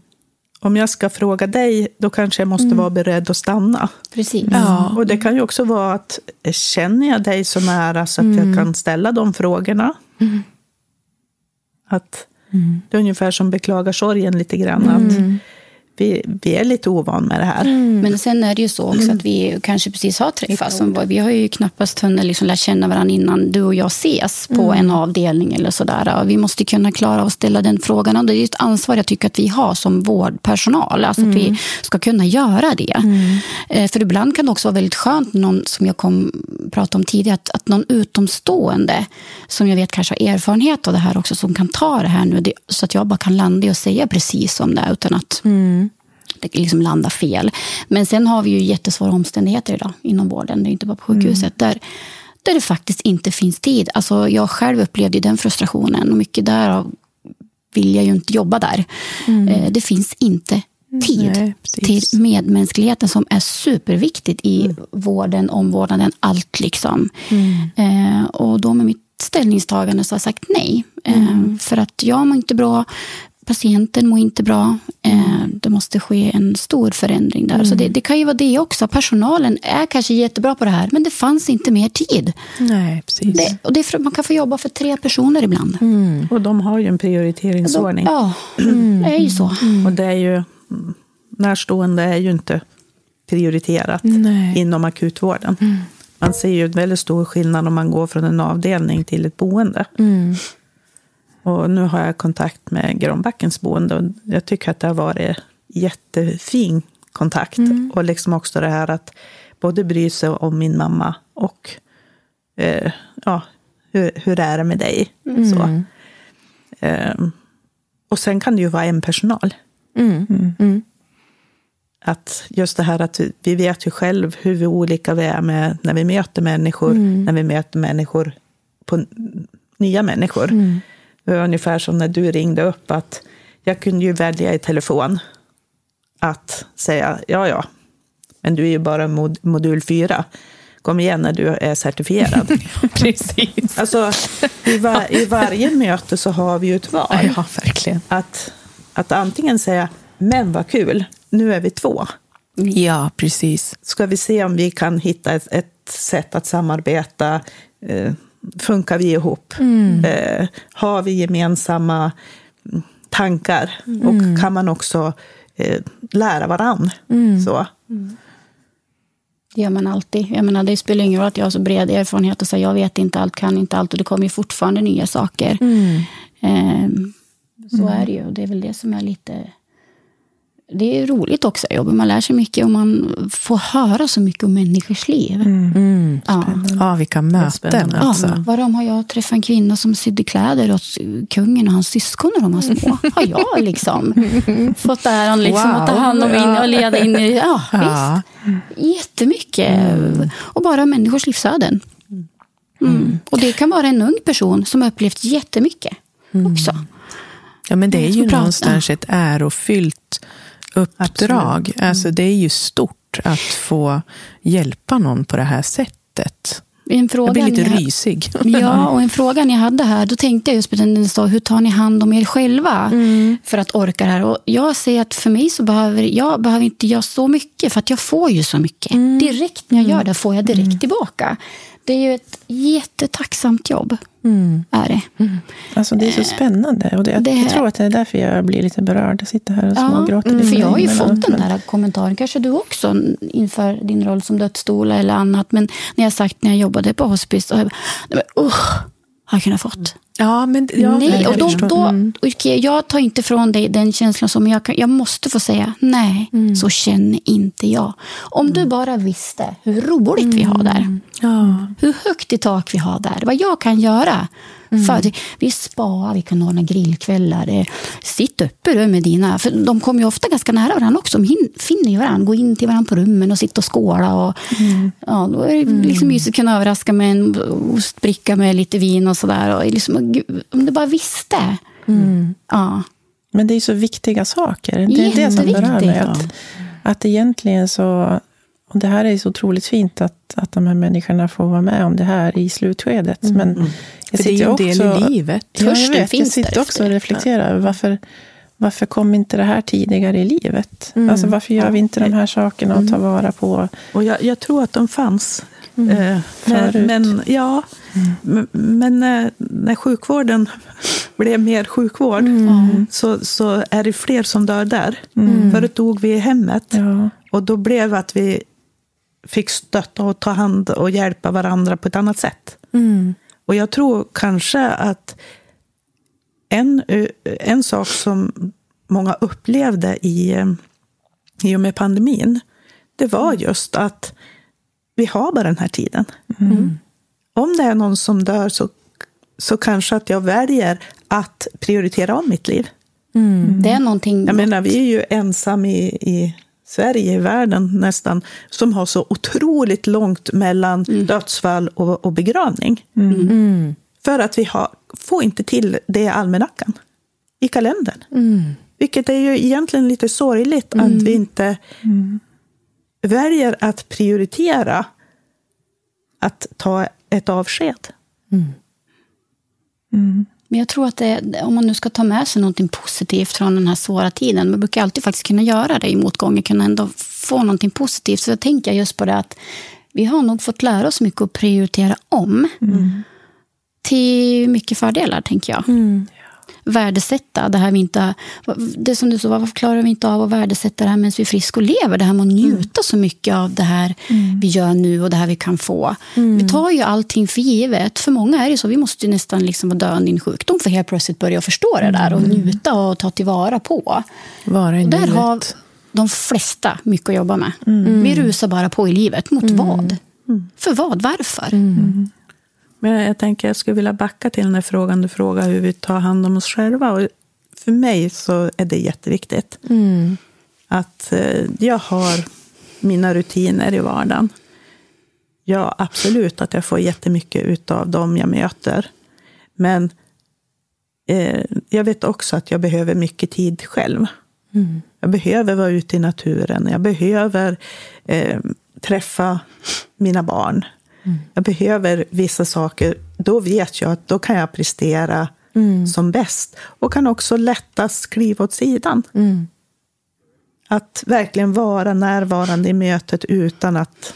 om jag ska fråga dig, då kanske jag måste vara beredd att stanna. Precis. Ja. Och det kan ju också vara att eh, känner jag dig så nära så att jag kan ställa de frågorna. Att det är ungefär som beklagar sorgen lite grann. Att vi, vi är lite ovan med det här. Men sen är det ju så också att vi kanske precis har träffats. Som, vi har ju knappast hunnit liksom lära känna varandra innan du och jag ses på en avdelning eller sådär. Vi måste kunna klara att ställa den frågan. Och det är ett ansvar jag tycker att vi har som vårdpersonal. Alltså att vi ska kunna göra det. Eh, För ibland kan det också vara väldigt skönt, någon, som jag kom prata om tidigare, att, att någon utomstående som jag vet kanske har erfarenhet av det här också, som kan ta det här nu. Det, så att jag bara kan landa i och säga precis som det är utan att det liksom landar fel. Men sen har vi ju jättesvåra omständigheter idag inom vården. Det är inte bara på sjukhuset. Där, där det faktiskt inte finns tid. Alltså jag själv upplevde den frustrationen och mycket därav vill jag ju inte jobba där. Eh, Det finns inte tid Nej, till medmänskligheten som är superviktigt i vården, omvårdnaden, allt liksom. Eh, och då med mitt ställningstagande så har jag sagt nej. Eh, för att jag mår inte bra, patienten mår inte bra. Eh, det måste ske en stor förändring där. Så det, det kan ju vara det också. Personalen är kanske jättebra på det här, men det fanns inte mer tid. Nej, precis. Det, och det är för, man kan få jobba för tre personer ibland. Och de har ju en prioriteringsordning. Ja, det är ju så. Och det är ju, mm, närstående är ju inte prioriterat Nej. inom akutvården. Man ser ju en väldigt stor skillnad om man går från en avdelning till ett boende. Mm. Och nu har jag kontakt med Granbackens boende och jag tycker att det har varit jättefin kontakt. Och liksom också det här att både bry sig om min mamma och eh, ja, hur, hur är det med dig? Så. Ehm, och sen kan det ju vara en personal. Mm. Mm. Att just det här att vi- vet ju själv hur vi olika vi är med när vi möter människor, Mm. när vi möter människor på nya människor. Det var ungefär som när du ringde upp, att jag kunde ju välja i telefon att säga ja, ja, men du är ju bara mod, modul 4. Kom igen när du är certifierad. Precis. alltså, i, var, I varje möte så har vi ju ett val. Ja, verkligen. Att, att antingen säga, men vad kul, nu är vi två. Ja, precis. Ska vi se om vi kan hitta ett, ett sätt att samarbeta? Eh, funkar vi ihop? Eh, har vi gemensamma mm, tankar? Och kan man också eh, lära varann? Så. Det gör man alltid. Jag menar, det spelar ingen roll att jag har så bred erfarenhet och säger jag vet inte allt, kan inte allt och det kommer ju fortfarande nya saker. Ehm, så är det ju och det är väl det som är lite... Det är roligt också att jobba. Man lär sig mycket och man får höra så mycket om människors liv. Mm. Ja. Ja, vilka möten alltså. Ja, varom har jag träffat en kvinna som sydde kläder åt kungen och hans syskon när de var små. Har jag liksom fått äran liksom att ta Wow. hand om in och leda in i... Ja, Ja. visst. Jättemycket. Och bara människors livsöden. Mm. Och det kan vara en ung person som har upplevt jättemycket också. ja, men det är ju någonstans ett ärofyllt uppdrag. Alltså, det är ju stort att få hjälpa någon på det här sättet. En Jag fråga blir lite ni- rysig. Ja, och en fråga ni hade här, då tänkte jag just på den, den står, hur tar ni hand om er själva för att orka det här? Och jag säger att för mig så behöver jag behöver inte göra så mycket, för att jag får ju så mycket. Direkt när jag gör det får jag direkt tillbaka. Det är ju ett jättetacksamt jobb. Är det. Alltså det är så spännande. Och det, det- jag tror att det är därför jag blir lite berörd. Jag sitter här och Ja, smågråter. mm, lite för jag har ju fått den där kommentaren, kanske du också, inför din roll som dödsstola eller annat. Men när jag sagt när jag jobbade på hospice, så har jag bara, usch, har jag kunnat fått. Ja, men, ja, nej, och då, då, Mm. okej, jag tar inte från dig den känslan som jag kan. Jag måste få säga nej, Mm. så känner inte jag. Om du bara visste hur roligt vi har där. Mm. Ja. Hur högt i tak vi har där. Vad jag kan göra. Mm. För vi spar, vi kan ordna grillkvällar. eh, Sitt uppe du med dina... För de kommer ju ofta ganska nära varandra också. De finner ju varandra, går in till varandra på rummen och sitter och skåla. Och, Mm. ja, då är det liksom mysigt att kunna överraska med en ostbricka med lite vin och sådär. Liksom, om du bara visste. Mm. Ja. Men det är så viktiga saker. Det är det som berör mig. Att, att egentligen så... Och det här är så otroligt fint att, att de här människorna får vara med om det här i slutskedet. Men jag Mm. För det är ju en del också, i livet. Ja, jag, Törsten vet, jag sitter också efter. och reflekterar över varför, varför kom inte det här tidigare i livet? Mm. Alltså, varför gör vi inte de här sakerna och tar vara på? Och jag, jag tror att de fanns. Mm. Eh, Förut. men, men, ja, men, men när, när sjukvården blev mer sjukvård Mm. så, så är det fler som dör där. Mm. Förut dog vi i hemmet. Ja. Och då blev att vi fick stötta och ta hand och hjälpa varandra på ett annat sätt. Mm. Och jag tror kanske att en, en sak som många upplevde i, i och med pandemin, det var just att vi har bara den här tiden. Om det är någon som dör så, så kanske att jag väljer att prioritera om mitt liv. Det är någonting... Jag menar, vi är ju ensam i, i Sverige, i världen nästan, som har så otroligt långt mellan dödsfall och, och begravning. Mm. För att vi har, får inte till det i almanackan, i kalendern. Mm. Vilket är ju egentligen lite sorgligt att vi inte väljer att prioritera att ta ett avsked. Men jag tror att det, om man nu ska ta med sig någonting positivt från den här svåra tiden, man brukar alltid faktiskt kunna göra det i motgångar, kunna ändå få någonting positivt. Så jag tänker just på det att vi har nog fått lära oss mycket att prioritera om. Till mycket fördelar, tänker jag. Värdesätta det här vi inte... Det som du sa, varför klarar vi inte av att värdesätta det här medan vi är friska och lever? Det här med att njuta så mycket av det här vi gör nu och det här vi kan få. Vi tar ju allting för givet. För många är det så, vi måste ju nästan liksom vara döende i en sjukdom för helt plötsligt börja förstå det där och njuta och ta tillvara på. Vara i Och där har de flesta mycket att jobba med. Vi rusar bara på i livet. Mot vad? För vad? Varför? Men jag tänker jag skulle vilja backa till den här frågan du frågar hur vi tar hand om oss själva. Och för mig så är det jätteviktigt. Mm. Att eh, jag har mina rutiner i vardagen. Ja, absolut att jag får jättemycket av dem jag möter. Men eh, jag vet också att jag behöver mycket tid själv. Jag behöver vara ute i naturen. Jag behöver eh, träffa mina barn. Jag behöver vissa saker. Då vet jag att då kan jag prestera som bäst. Och kan också lättast kliva åt sidan. Att verkligen vara närvarande i mötet utan att,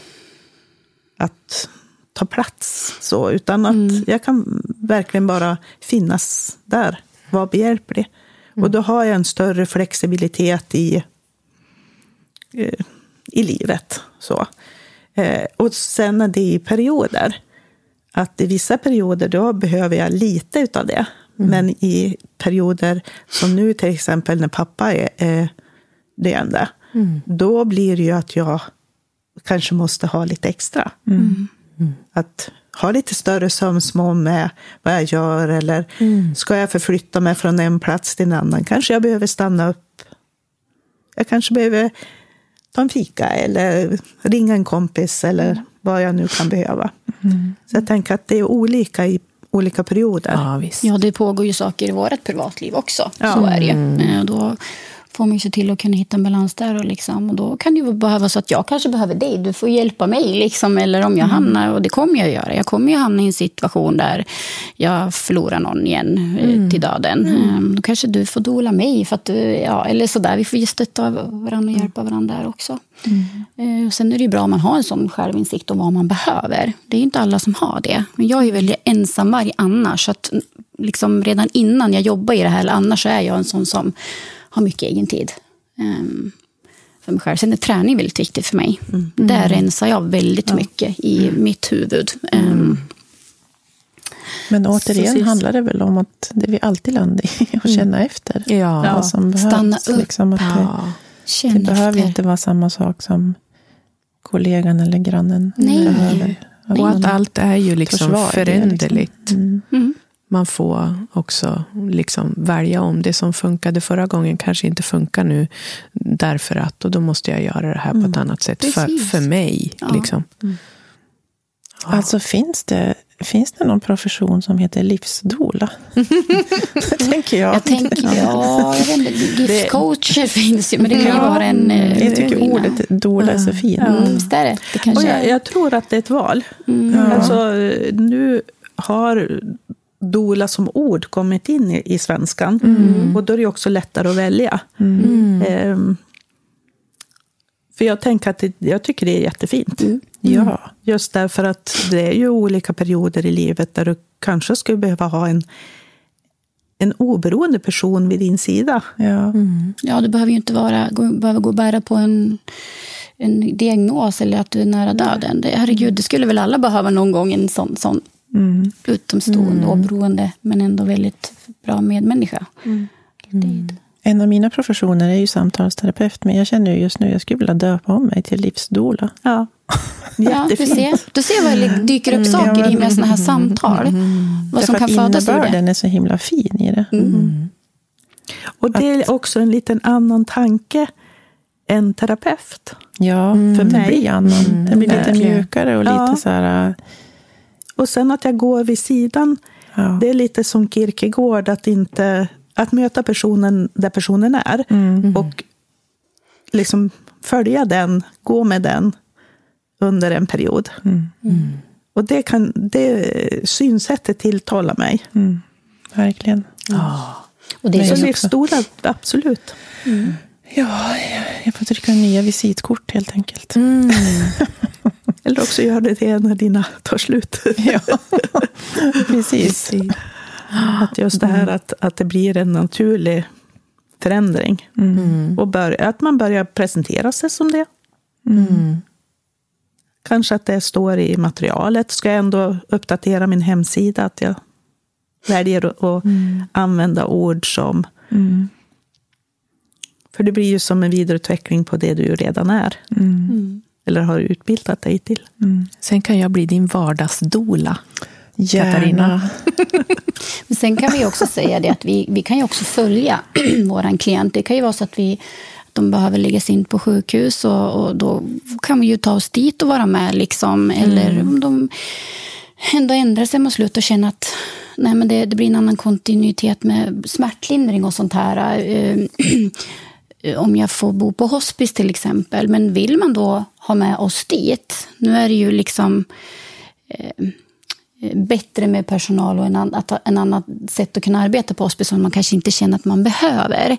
att ta plats. Så, utan att jag kan verkligen bara finnas där, vara behjälplig. Och då har jag en större flexibilitet i, eh, i livet. Så. Eh, och sen är det i perioder. Att i vissa perioder då behöver jag lite utav det. Men i perioder som nu till exempel när pappa är, är döende. Då blir det ju att jag kanske måste ha lite extra. Att ha lite större sömsmån med vad jag gör. Eller ska jag förflytta mig från en plats till en annan. Kanske jag behöver stanna upp. Jag kanske behöver ta en fika eller ringa en kompis eller vad jag nu kan behöva. Så jag tänker att det är olika i olika perioder. Ja, visst. Ja, det pågår ju saker i vårt privatliv också. Ja. Så är det ju. Eh, Då får man se till att kunna hitta en balans där. Och, liksom, och då kan det ju behöva så att jag kanske behöver dig. Du får hjälpa mig. Liksom, eller om jag hamnar, och det kommer jag göra. Jag kommer ju hamna i en situation där jag förlorar någon igen eh, till döden. Eh, Då kanske du får dola mig. För att du, ja, eller sådär. Vi får ju stötta varandra och hjälpa varandra där också. Eh, och Sen är det ju bra om man har en sån självinsikt om vad man behöver. Det är ju inte alla som har det. Men jag är ju väldigt ensamvarg annars. Så att, liksom, redan innan jag jobbar i det här, eller annars så är jag en sån som har mycket egen tid. ehm, för mig själv. Sen är träning väldigt viktigt för mig. Där rensar jag väldigt mycket i mitt huvud. Ehm, Men återigen Precis. handlar det väl om att det vi alltid landar i, att känna efter. Ja. Vad som behövs. Stanna upp. Liksom att det, Ja. Känn det behöver efter. inte vara samma sak som kollegan eller grannen Nej. behöver. Och att allt är ju liksom försvar det, föränderligt. Liksom. Mm. Mm. Man får också liksom välja om. Det som funkade förra gången kanske inte funkar nu. Därför att, och då måste jag göra det här på ett annat sätt. För, Precis. för mig. Ja. Liksom. Alltså finns det, finns det någon profession som heter livsdola? tänker jag. Jag tänker, ja, livscoacher finns ju, men det kan ju Ja, vara en... eh, jag tycker kvinna. ordet dola är så fint. Mm, visst är det. Det Och jag, jag tror att det är ett val. Mm. Alltså, nu har dola som ord kommit in i, i svenskan. Och då är det också lättare att välja. Ehm, för jag tänker att det, jag tycker det är jättefint. Ja. Just därför att det är ju olika perioder i livet där du kanske skulle behöva ha en, en oberoende person vid din sida. Ja. Ja, det behöver ju inte vara, gå, behöver gå och bära på en, en diagnos eller att du är nära döden. Det, herregud, det skulle väl alla behöva någon gång, en sån, sån Mm. utomstående, oberoende, men ändå väldigt bra medmänniska. Alltid. En av mina professioner är ju samtalsterapeut, men jag känner ju just nu att jag skulle vilja döpa om mig till livsdola. Ja. Ja, du ser, du ser vad det dyker upp saker i med sådana här samtal. Vad som kan att födas ur det. innebörden är så himla fin i det. Och det är också en liten annan tanke än terapeut. Ja, för mig. blir annan. Det blir lite mjukare och Ja. lite så här... Och sen att jag går vid sidan, Ja. det är lite som Kierkegaard, att, inte, att möta personen där personen är. Och liksom följa den, gå med den under en period. Och det, kan, det synsättet tilltalar mig. Mm, verkligen. Och det är Så så, livsstolar, absolut. Ja, jag får trycka nya visitkort helt enkelt. Eller också gör det det när dina tar slut. Ja, precis. Att just det här att, att det blir en naturlig förändring. Och bör, att man börjar presentera sig som det. Kanske att det står i materialet. Ska jag ändå uppdatera min hemsida? Att jag väljer att att använda ord som... Mm. För det blir ju som en vidareutveckling på det du redan är. Eller har utbildat dig till. Sen kan jag bli din vardagsdola. Gärna. Katarina. Men sen kan vi också säga det att vi, vi kan ju också följa våran klient. Det kan ju vara så att vi de behöver läggas in på sjukhus och, och då kan vi ju ta oss dit och vara med. Liksom. Eller om de ändå ändrar sig mot slut och känner att nej, men det, det blir en annan kontinuitet med smärtlindring och sånt här. Eh, om jag får bo på hospice till exempel. Men vill man då ha med oss dit, nu är det ju liksom eh, bättre med personal och en, an, att, en annat sätt att kunna arbeta på hospice som man kanske inte känner att man behöver.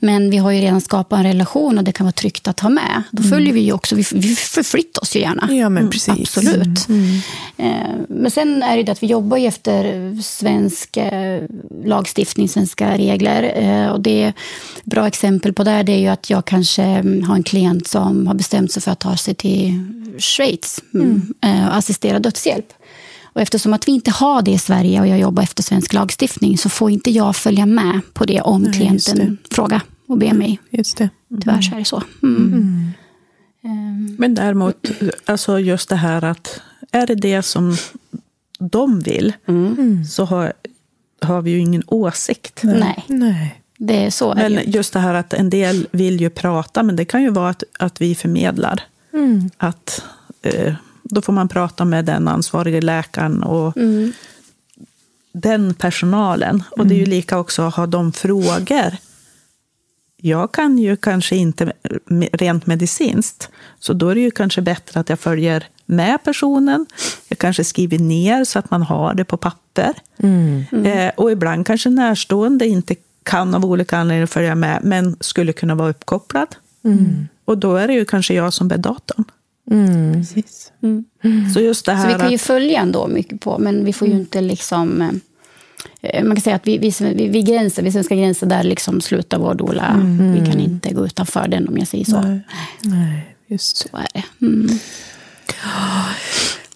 Men vi har ju redan skapat en relation och det kan vara tryggt att ha med. Då följer vi ju också, vi, vi förflyttar oss ju gärna. Ja, men precis. Absolut. Eh, Men sen är det det att vi jobbar ju efter svensk eh, lagstiftning, svenska regler. Eh, Och det är bra exempel på det, det är ju att jag kanske mm, har en klient som har bestämt sig för att ta sig till Schweiz mm. eh, assistera dödshjälp. Och eftersom att vi inte har det i Sverige och jag jobbar efter svensk lagstiftning så får inte jag följa med på det om Nej, klienten frågar och ber mig. Just det. Tyvärr så är det så. Mm. Ehm, Men däremot, alltså just det här att är det det som de vill så har, har vi ju ingen åsikt. Nej, Nej. det är så. det. Men just det här att en del vill ju prata, men det kan ju vara att, att vi förmedlar. Att eh, då får man prata med den ansvarige läkaren och den personalen. Och det är ju lika också att ha de frågor. Jag kan ju kanske inte rent medicinskt, så då är det ju kanske bättre att jag följer med personen. Jag kanske skriver ner så att man har det på papper. Eh, och ibland kanske närstående inte kan av olika anledningar följa med, men skulle kunna vara uppkopplad. Och då är det ju kanske jag som bär datorn. Precis. Så just det Så här vi kan ju att, följa ändå mycket på, men vi får ju inte liksom... eh, Man kan säga att vi, vi, vi, vi gränser, vid svenska gränser, där liksom slutar vår dola. Vi kan inte gå utanför den om jag säger så. Nej. Nej, just Så är det. Mm.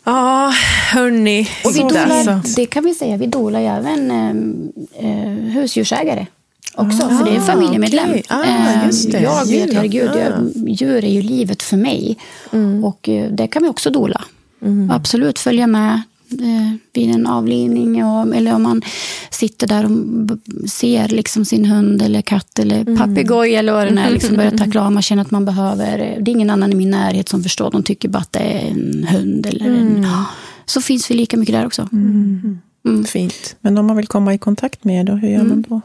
Ja, hörni. Och vi så dolar, det kan vi säga, vi dolar ju även eh, eh, husdjursägare också, för det är en familjemedlem. okej. Ah, just det. Jag Djur, vet, herregud, ah. jag, djur är ju livet för mig. Och eh, det kan vi också dola. Absolut följa med eh, vid en avlivning. Och, eller om man sitter där och ser liksom sin hund eller katt eller papegoj eller vad det är. Liksom börjar tackla av, man känner att man behöver. Det är ingen annan i min närhet som förstår. De tycker bara att det är en hund. Eller en, så finns vi lika mycket där också. Fint. Men om man vill komma i kontakt med er, då, hur gör man då?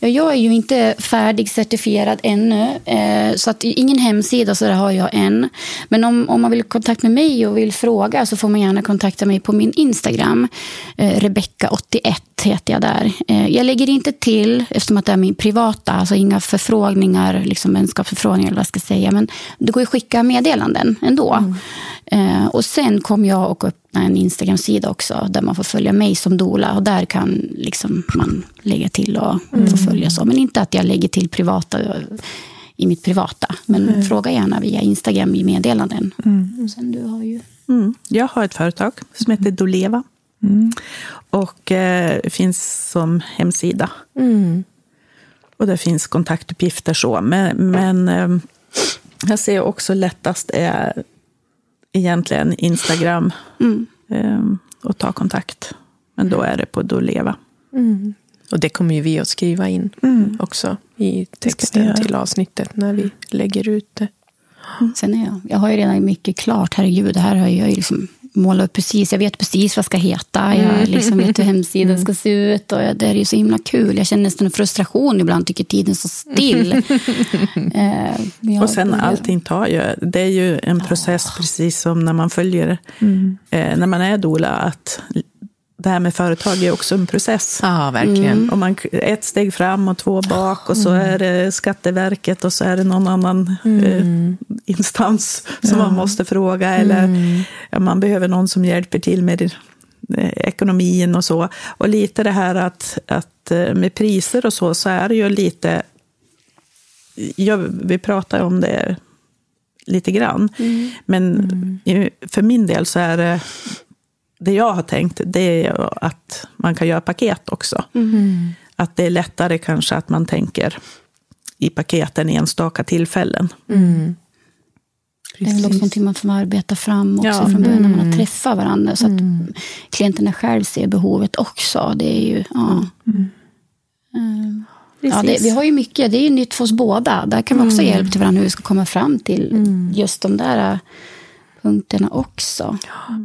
Ja, jag är ju inte färdigcertifierad ännu, eh, så att ingen hemsida så har jag än. Men om, om man vill kontakta med mig och vill fråga så får man gärna kontakta mig på min Instagram. Eh, Rebecka81 heter jag där. Eh, jag lägger inte till, eftersom att det är min privata, alltså inga förfrågningar, liksom vänskapsförfrågningar eller vad jag ska säga. Men det går ju att skicka meddelanden ändå. Eh, och sen kommer jag att öppna en Instagram-sida också där man får följa mig som dola och där kan liksom man lägga till och få följa så. Men inte att jag lägger till privata i mitt privata. Men fråga gärna via Instagram i meddelanden. Och sen du har ju... Mm. Jag har ett företag som heter Doleva. Och eh, finns som hemsida. Och det finns kontaktuppgifter så. Men, men eh, jag ser också lättast är egentligen Instagram. Eh, och ta kontakt. Men då är det på Doleva. Och det kommer ju vi att skriva in också i texten till avsnittet när vi lägger ut det. Sen är jag, jag har ju redan mycket klart, herregud, det här har jag ju liksom målat upp precis. Jag vet precis vad det ska heta, jag liksom vet hur hemsidan ska se ut. Och det är ju så himla kul. Jag känner nästan en frustration ibland, tycker tiden står still. eh, jag Och sen allting tar ju, det är ju en process precis som när man följer, eh, när man är doula, att det här med företag är också en process. Ja, verkligen. Och man, ett steg fram och två bak och så är det Skatteverket och så är det någon annan eh, instans som man måste fråga. Eller ja, man behöver någon som hjälper till med eh, ekonomin och så. Och lite det här att, att eh, med priser och så, så är det ju lite... Ja, vi pratar om det lite grann. Men i- för min del så är det det jag har tänkt, det är ju att man kan göra paket också. Att det är lättare kanske att man tänker i paketen i enstaka tillfällen. Det är väl också någonting man får arbeta fram också Ja. från början när man har träffat varandra. Så att klienterna själv ser behovet också. Det är ju, ja. Eh, Ja, det, vi har ju mycket, det är ju nytt för oss båda. Där kan vi också Mm. hjälpa till varandra hur vi ska komma fram till just de där punkterna också.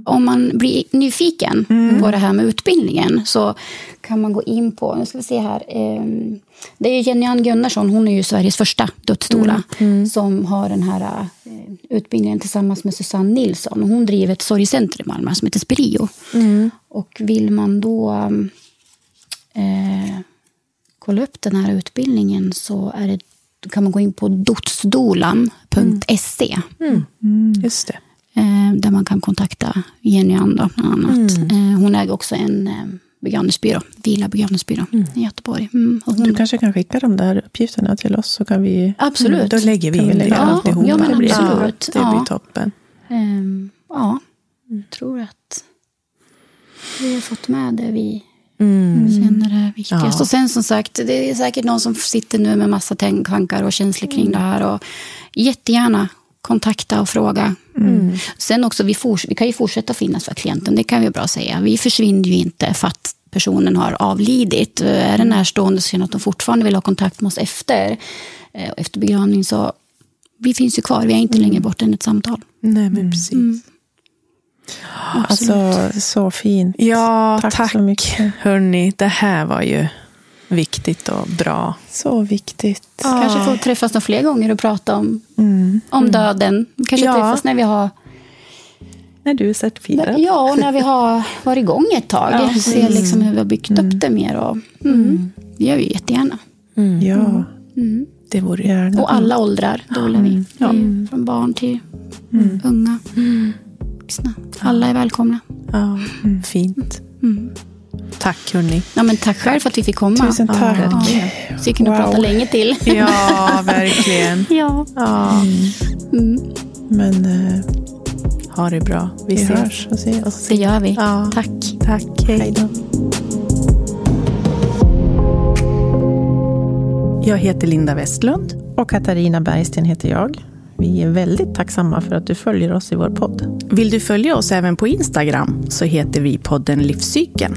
Om man blir nyfiken Mm. på det här med utbildningen så kan man gå in på, nu ska vi se här, ehm, det är Jenny Ann Gunnarsson, hon är ju Sveriges första dödsdoula Mm. som har den här eh, utbildningen tillsammans med Susanne Nilsson. Hon driver ett sorgcenter i Malmö som heter Spirio. Mm. Och vill man då eh, kolla upp den här utbildningen så är det, då kan man gå in på dotsdolan.se. Just det. Eh, där man kan kontakta Jenny då, bland annat. Eh, hon äger också en eh, begravningsbyrå, Vila begravningsbyrå i Göteborg. Mm, och hon, Du kanske kan skicka de där uppgifterna till oss så kan vi... Absolut. Då lägger vi in det Ja, alltihopa. ja, men absolut. Ja, det blir Ja. toppen. Ehm, ja, jag tror att vi har fått med det vi känner är viktigast. Ja. Och sen som sagt, det är säkert någon som sitter nu med massa tankar och känslor kring det här. Och jättegärna kontakta och fråga. Sen också, vi, fors- vi kan ju fortsätta finnas för klienten, det kan vi bra säga. Vi försvinner ju inte för att personen har avlidit. Är det närstående så att de fortfarande vill ha kontakt med oss efter, eh, efter begravning så vi finns ju kvar, vi är inte längre borta än ett samtal. Nej, men precis. Alltså, så fint. Ja, Tack tack. så mycket. Hörni, det här var ju viktigt och bra. Så viktigt. Kanske få träffas några fler gånger och prata om, om döden. Kanske Ja. träffas när vi har När du är certifierad. Ja, och när vi har varit igång ett tag. Se liksom hur vi har byggt upp det mer. Och, mm. Det gör vi jättegärna. Ja, Det vore gärna. Och alla åldrar dolar vi. Ja. Från barn till unga, vuxna. Alla är välkomna. ja, fint. Tack, hörni. Ja, men tack själv för att vi fick komma. Tusen tack. Ja. Så vi kunde Wow. prata länge till. Ja, verkligen. Ja. Ja. Men eh, Ha det bra. Vi, vi ses. hörs och ses. Det gör vi. Ja. Tack. Tack. Hej. Hej då. Jag heter Linda Westlund. Och Katarina Bergsten heter jag. Vi är väldigt tacksamma för att du följer oss i vår podd. Vill du följa oss även på Instagram så heter vi podden Livscykeln.